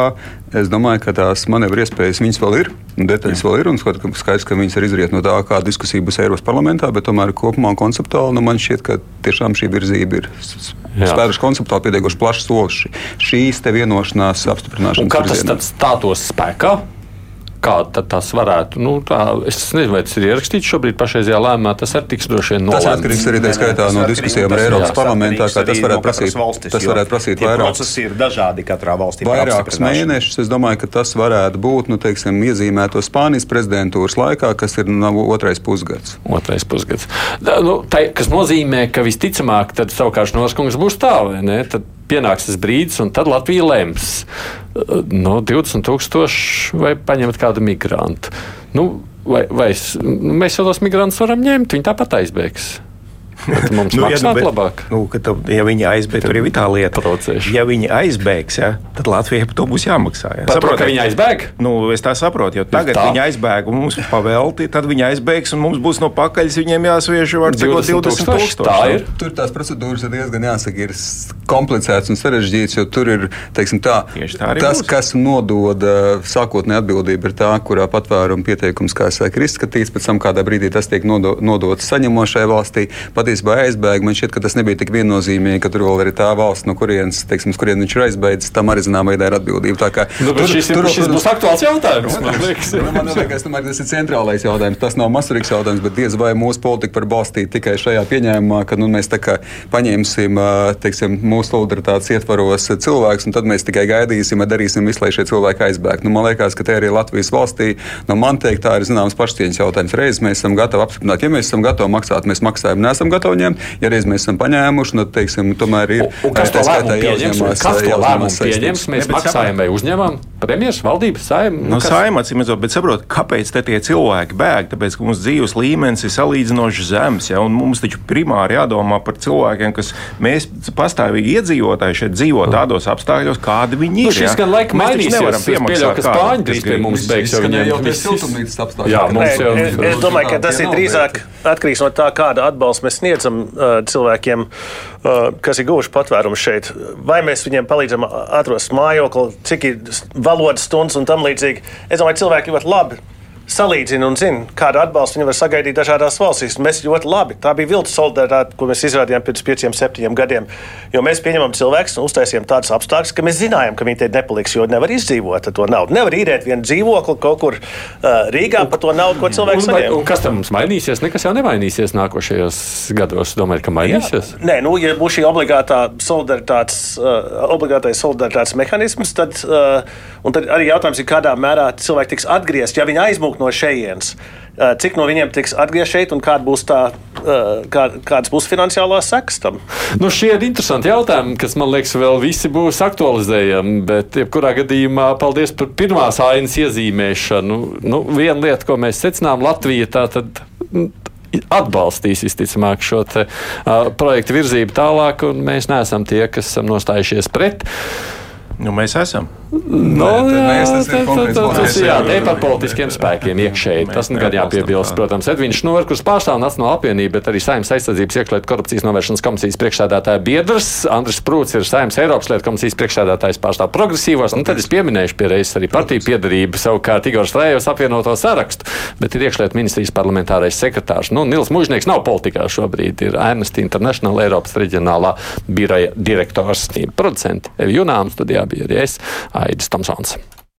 es domāju, ka tās manevru iespējas viņas vēl ir, detaļas vēl ir, un skaidrs, ka viņas ir izriet no tā, kā diskusija būs Eiropas parlamentā, bet tomēr kopumā un konceptuāli nu, man šķiet, ka tiešām šī virzība ir Jā. spēruši konceptuāli pietiekoši plašs solis šī- šīs te vienošanās apstiprināšanas. Un kad tas tad stātos spēkā? Kā tad tas varētu? Nu, tā, es nezinu, vai tas ir ierakstīts šobrīd pašreizajā lēmumā. Tas arī tiks droši vien Tas nolēmts. atkarīgs arī tā skaitā tas no diskusijām ar tas- Eiropas parlamentā, kā tas varētu prasīt. valstis, Tas varētu prasīt tie vairākus procesi ir dažādi katrā valstī. Vairākus mēnešus es domāju, ka tas varētu būt nu, teiksim, iezīmēto Spānijas prezidentūras laikā, kas ir nu, otrais pusgads. Otrais pusgads. Da, nu, tai, kas nozīmē, ka visticamāk, tad savukārt Norskungs būs tā, vai ne? Tad pienāks tas brīdis, un tad Latvija lems. Uh, No 20 tūkstoši vai paņemt kādu migrantu. Nu, vai, vai, es- nu, mēs jau tos migrantus varam ņemt, viņi tāpat aizbēgs. Bet mums nu, maksāt bet- labāk. Nu, tu, ja viņi aizbēgs, tur ir tā lieta. Procēši. Ja viņi aizbēgs, ja, tad Latvijai par to būs jāmaksā. Ja. To, ka viņi aizbēg? Nu, es tā saprotu, jo tagad tā? viņi aizbēga un mums pavelti, tad viņi aizbēgs un mums būs no pakaļas viņiem jāsviež var 20 cik 20 tūkstoši, tā ir. Tur tās procedūras ir diezgan jāsaka, ir komplicētas un sarežģītas, jo tur ir teiksim, tā, Tieši tā tas, būs. kas nodod sākotnēji atbildība, ir tā, kurā patvēruma pieteikums, kā es saku, ir izskatīts, pēc tam kādā brīdī tas tiek nodo, nodots saņemošai valstī. Patiesībā aizbēga, man šķiet, ka tas nebija tik viennozīmīgi, ka tur vēl ir tā valsts, no kurienes, teiksim, kurien viņš ir aizbēdzis, tam arī zināmā veidā ir atbildība. Tā kā Nu, bet šis, tur, šis būs aktuāls jautājums. Man liekas, Nu, Man liekas, tomēr tas ir centrālais jautājums. Tas nav mazsvarīgs jautājums, bet diez vai mūsu politika var balstīt tikai šajā pieņēmumā, ka nu, mēs tā kā paņemsim teiksim, mūsu solidaritātes ietvaros cilvēkus, un tad mēs tikai gaidīsim, vai darīsim visu, lai šie cilvēki aizbēgtu. Nu, man liekas, ka te arī Latvijas valstī, no man teikt, tā ir zināms pašcieņas jautājums. Reiz mēs esam gatavi apstiprināt, ja mēs esam gatavi maksāt, mēs maksājam, neesam gatavi ņemt. Ja reiz mēs esam paņēmuši, tad, teiksim, tomēr ir. Un, un kas to tā skaitā lēmumu pieņems? Kas to jāuzņemās lēmumu pieņems? Mēs maksājam vai uzņemam? Premjeras, valdības, saimnieks. Nu, Saimā acīm redzot, bet saprotiet, kāpēc te tie cilvēki bēg? Tāpēc, ka mūsu dzīves līmenis ir salīdzinoši zems. Ja? un Mums taču primāri jādomā par cilvēkiem, kas mēs pastāvīgi iedzīvotāji šeit dzīvo tādos apstākļos, kādi viņi ir. Nu, šis ja? gan laika Mēs mainīsies. nevaram Es pieļauju, piemaksāt ka spāņi drīz pie mums beigs, Izskanēja viņiem jau viss- siltumnīcas apstākļiem. Jā, mums jau- es, domāju, ka tas ir drīzāk atkarīgs no tā, kādu atbalstu mēs sniedzam uh, cilvēkiem, kas ir guvuši patvērumu šeit. Vai mēs viņiem palīdzam atrast mājokli, cik ir valodas stundas un tam līdzīgi. Es domāju, cilvēki ļoti labi salīdzina un zina, kādu atbalstu viņi var sagaidīt dažādās valstīs. Mēs ļoti labi. Tā bija viltus solidaritāte, ko mēs izrādījām pirms pieciem, septiņiem gadiem. Jo mēs pieņemam cilvēkus un uztaisījām tādus apstākļus, ka mēs zinājām, ka viņi te nepaliks, jo nevar izdzīvot ar to naudu. Nevar īrēt vienu dzīvokli kaut kur uh, Rīgā par to naudu, ko cilvēks Un, saņem. un kas tam mums mainīsies? Nekas jau nemainīsies nākošajos gados. Domājat, ka mainīsies? Nē, nu, ja būs šī obligātā solidaritātes, uh, obligātais solidaritātes mehānisms, tad, uh, un tad arī jautājums ir, kādā mērā cilvēki tiks atgriezti, ja viņi aizmūg no šejienes. Uh, cik no viņiem tiks atgriezti šeit un kāda būs tā, uh, kā, kādas būs finansiālās sekas tam? Nu, šie ir interesanti jautājumi, kas man liekas, vēl visi būs aktualizējami. Bet, jebkurā gadījumā, paldies par pirmās ainas iezīmēšanu. Nu, viena lieta, ko mēs secinām, Latvija tā tad. mm, Atbalstīs visticamāk šo te, uh, projektu virzību tālāk, un mēs neesam tie, kas esam nostājušies pret. Nu, mēs esam. No, tad mēs, tas ir tas jā, ne par politiskiem spēkiem iekšēji. Tas nu gan jāpiebilst, protams, Edvīns Šnūr, kurš pārstāv Nacionālo apvienību, bet arī Saimnes aizsardzības iekšlietu korupcijas novēršanas komisijas priekšsēdētāja biedrs. Andris Prūts ir Saimnes Eiropas lietu komisijas priekšsēdētājs pārstāv progresīvos. Nu, tad es pieminēšu pie reizes arī partiju piedarību, savukārt Igors Lējos apvienoto sarakstu, bet ir iekšlietu ministrijas parlamentārais sekretārs. Nu, Nils Mužnieks nav politikā šobrīd, ir Amnesty International Eiropas reģionālā biroja direktors. Producenti Evi Junām studijā bija arī es, Aidis Tomsons.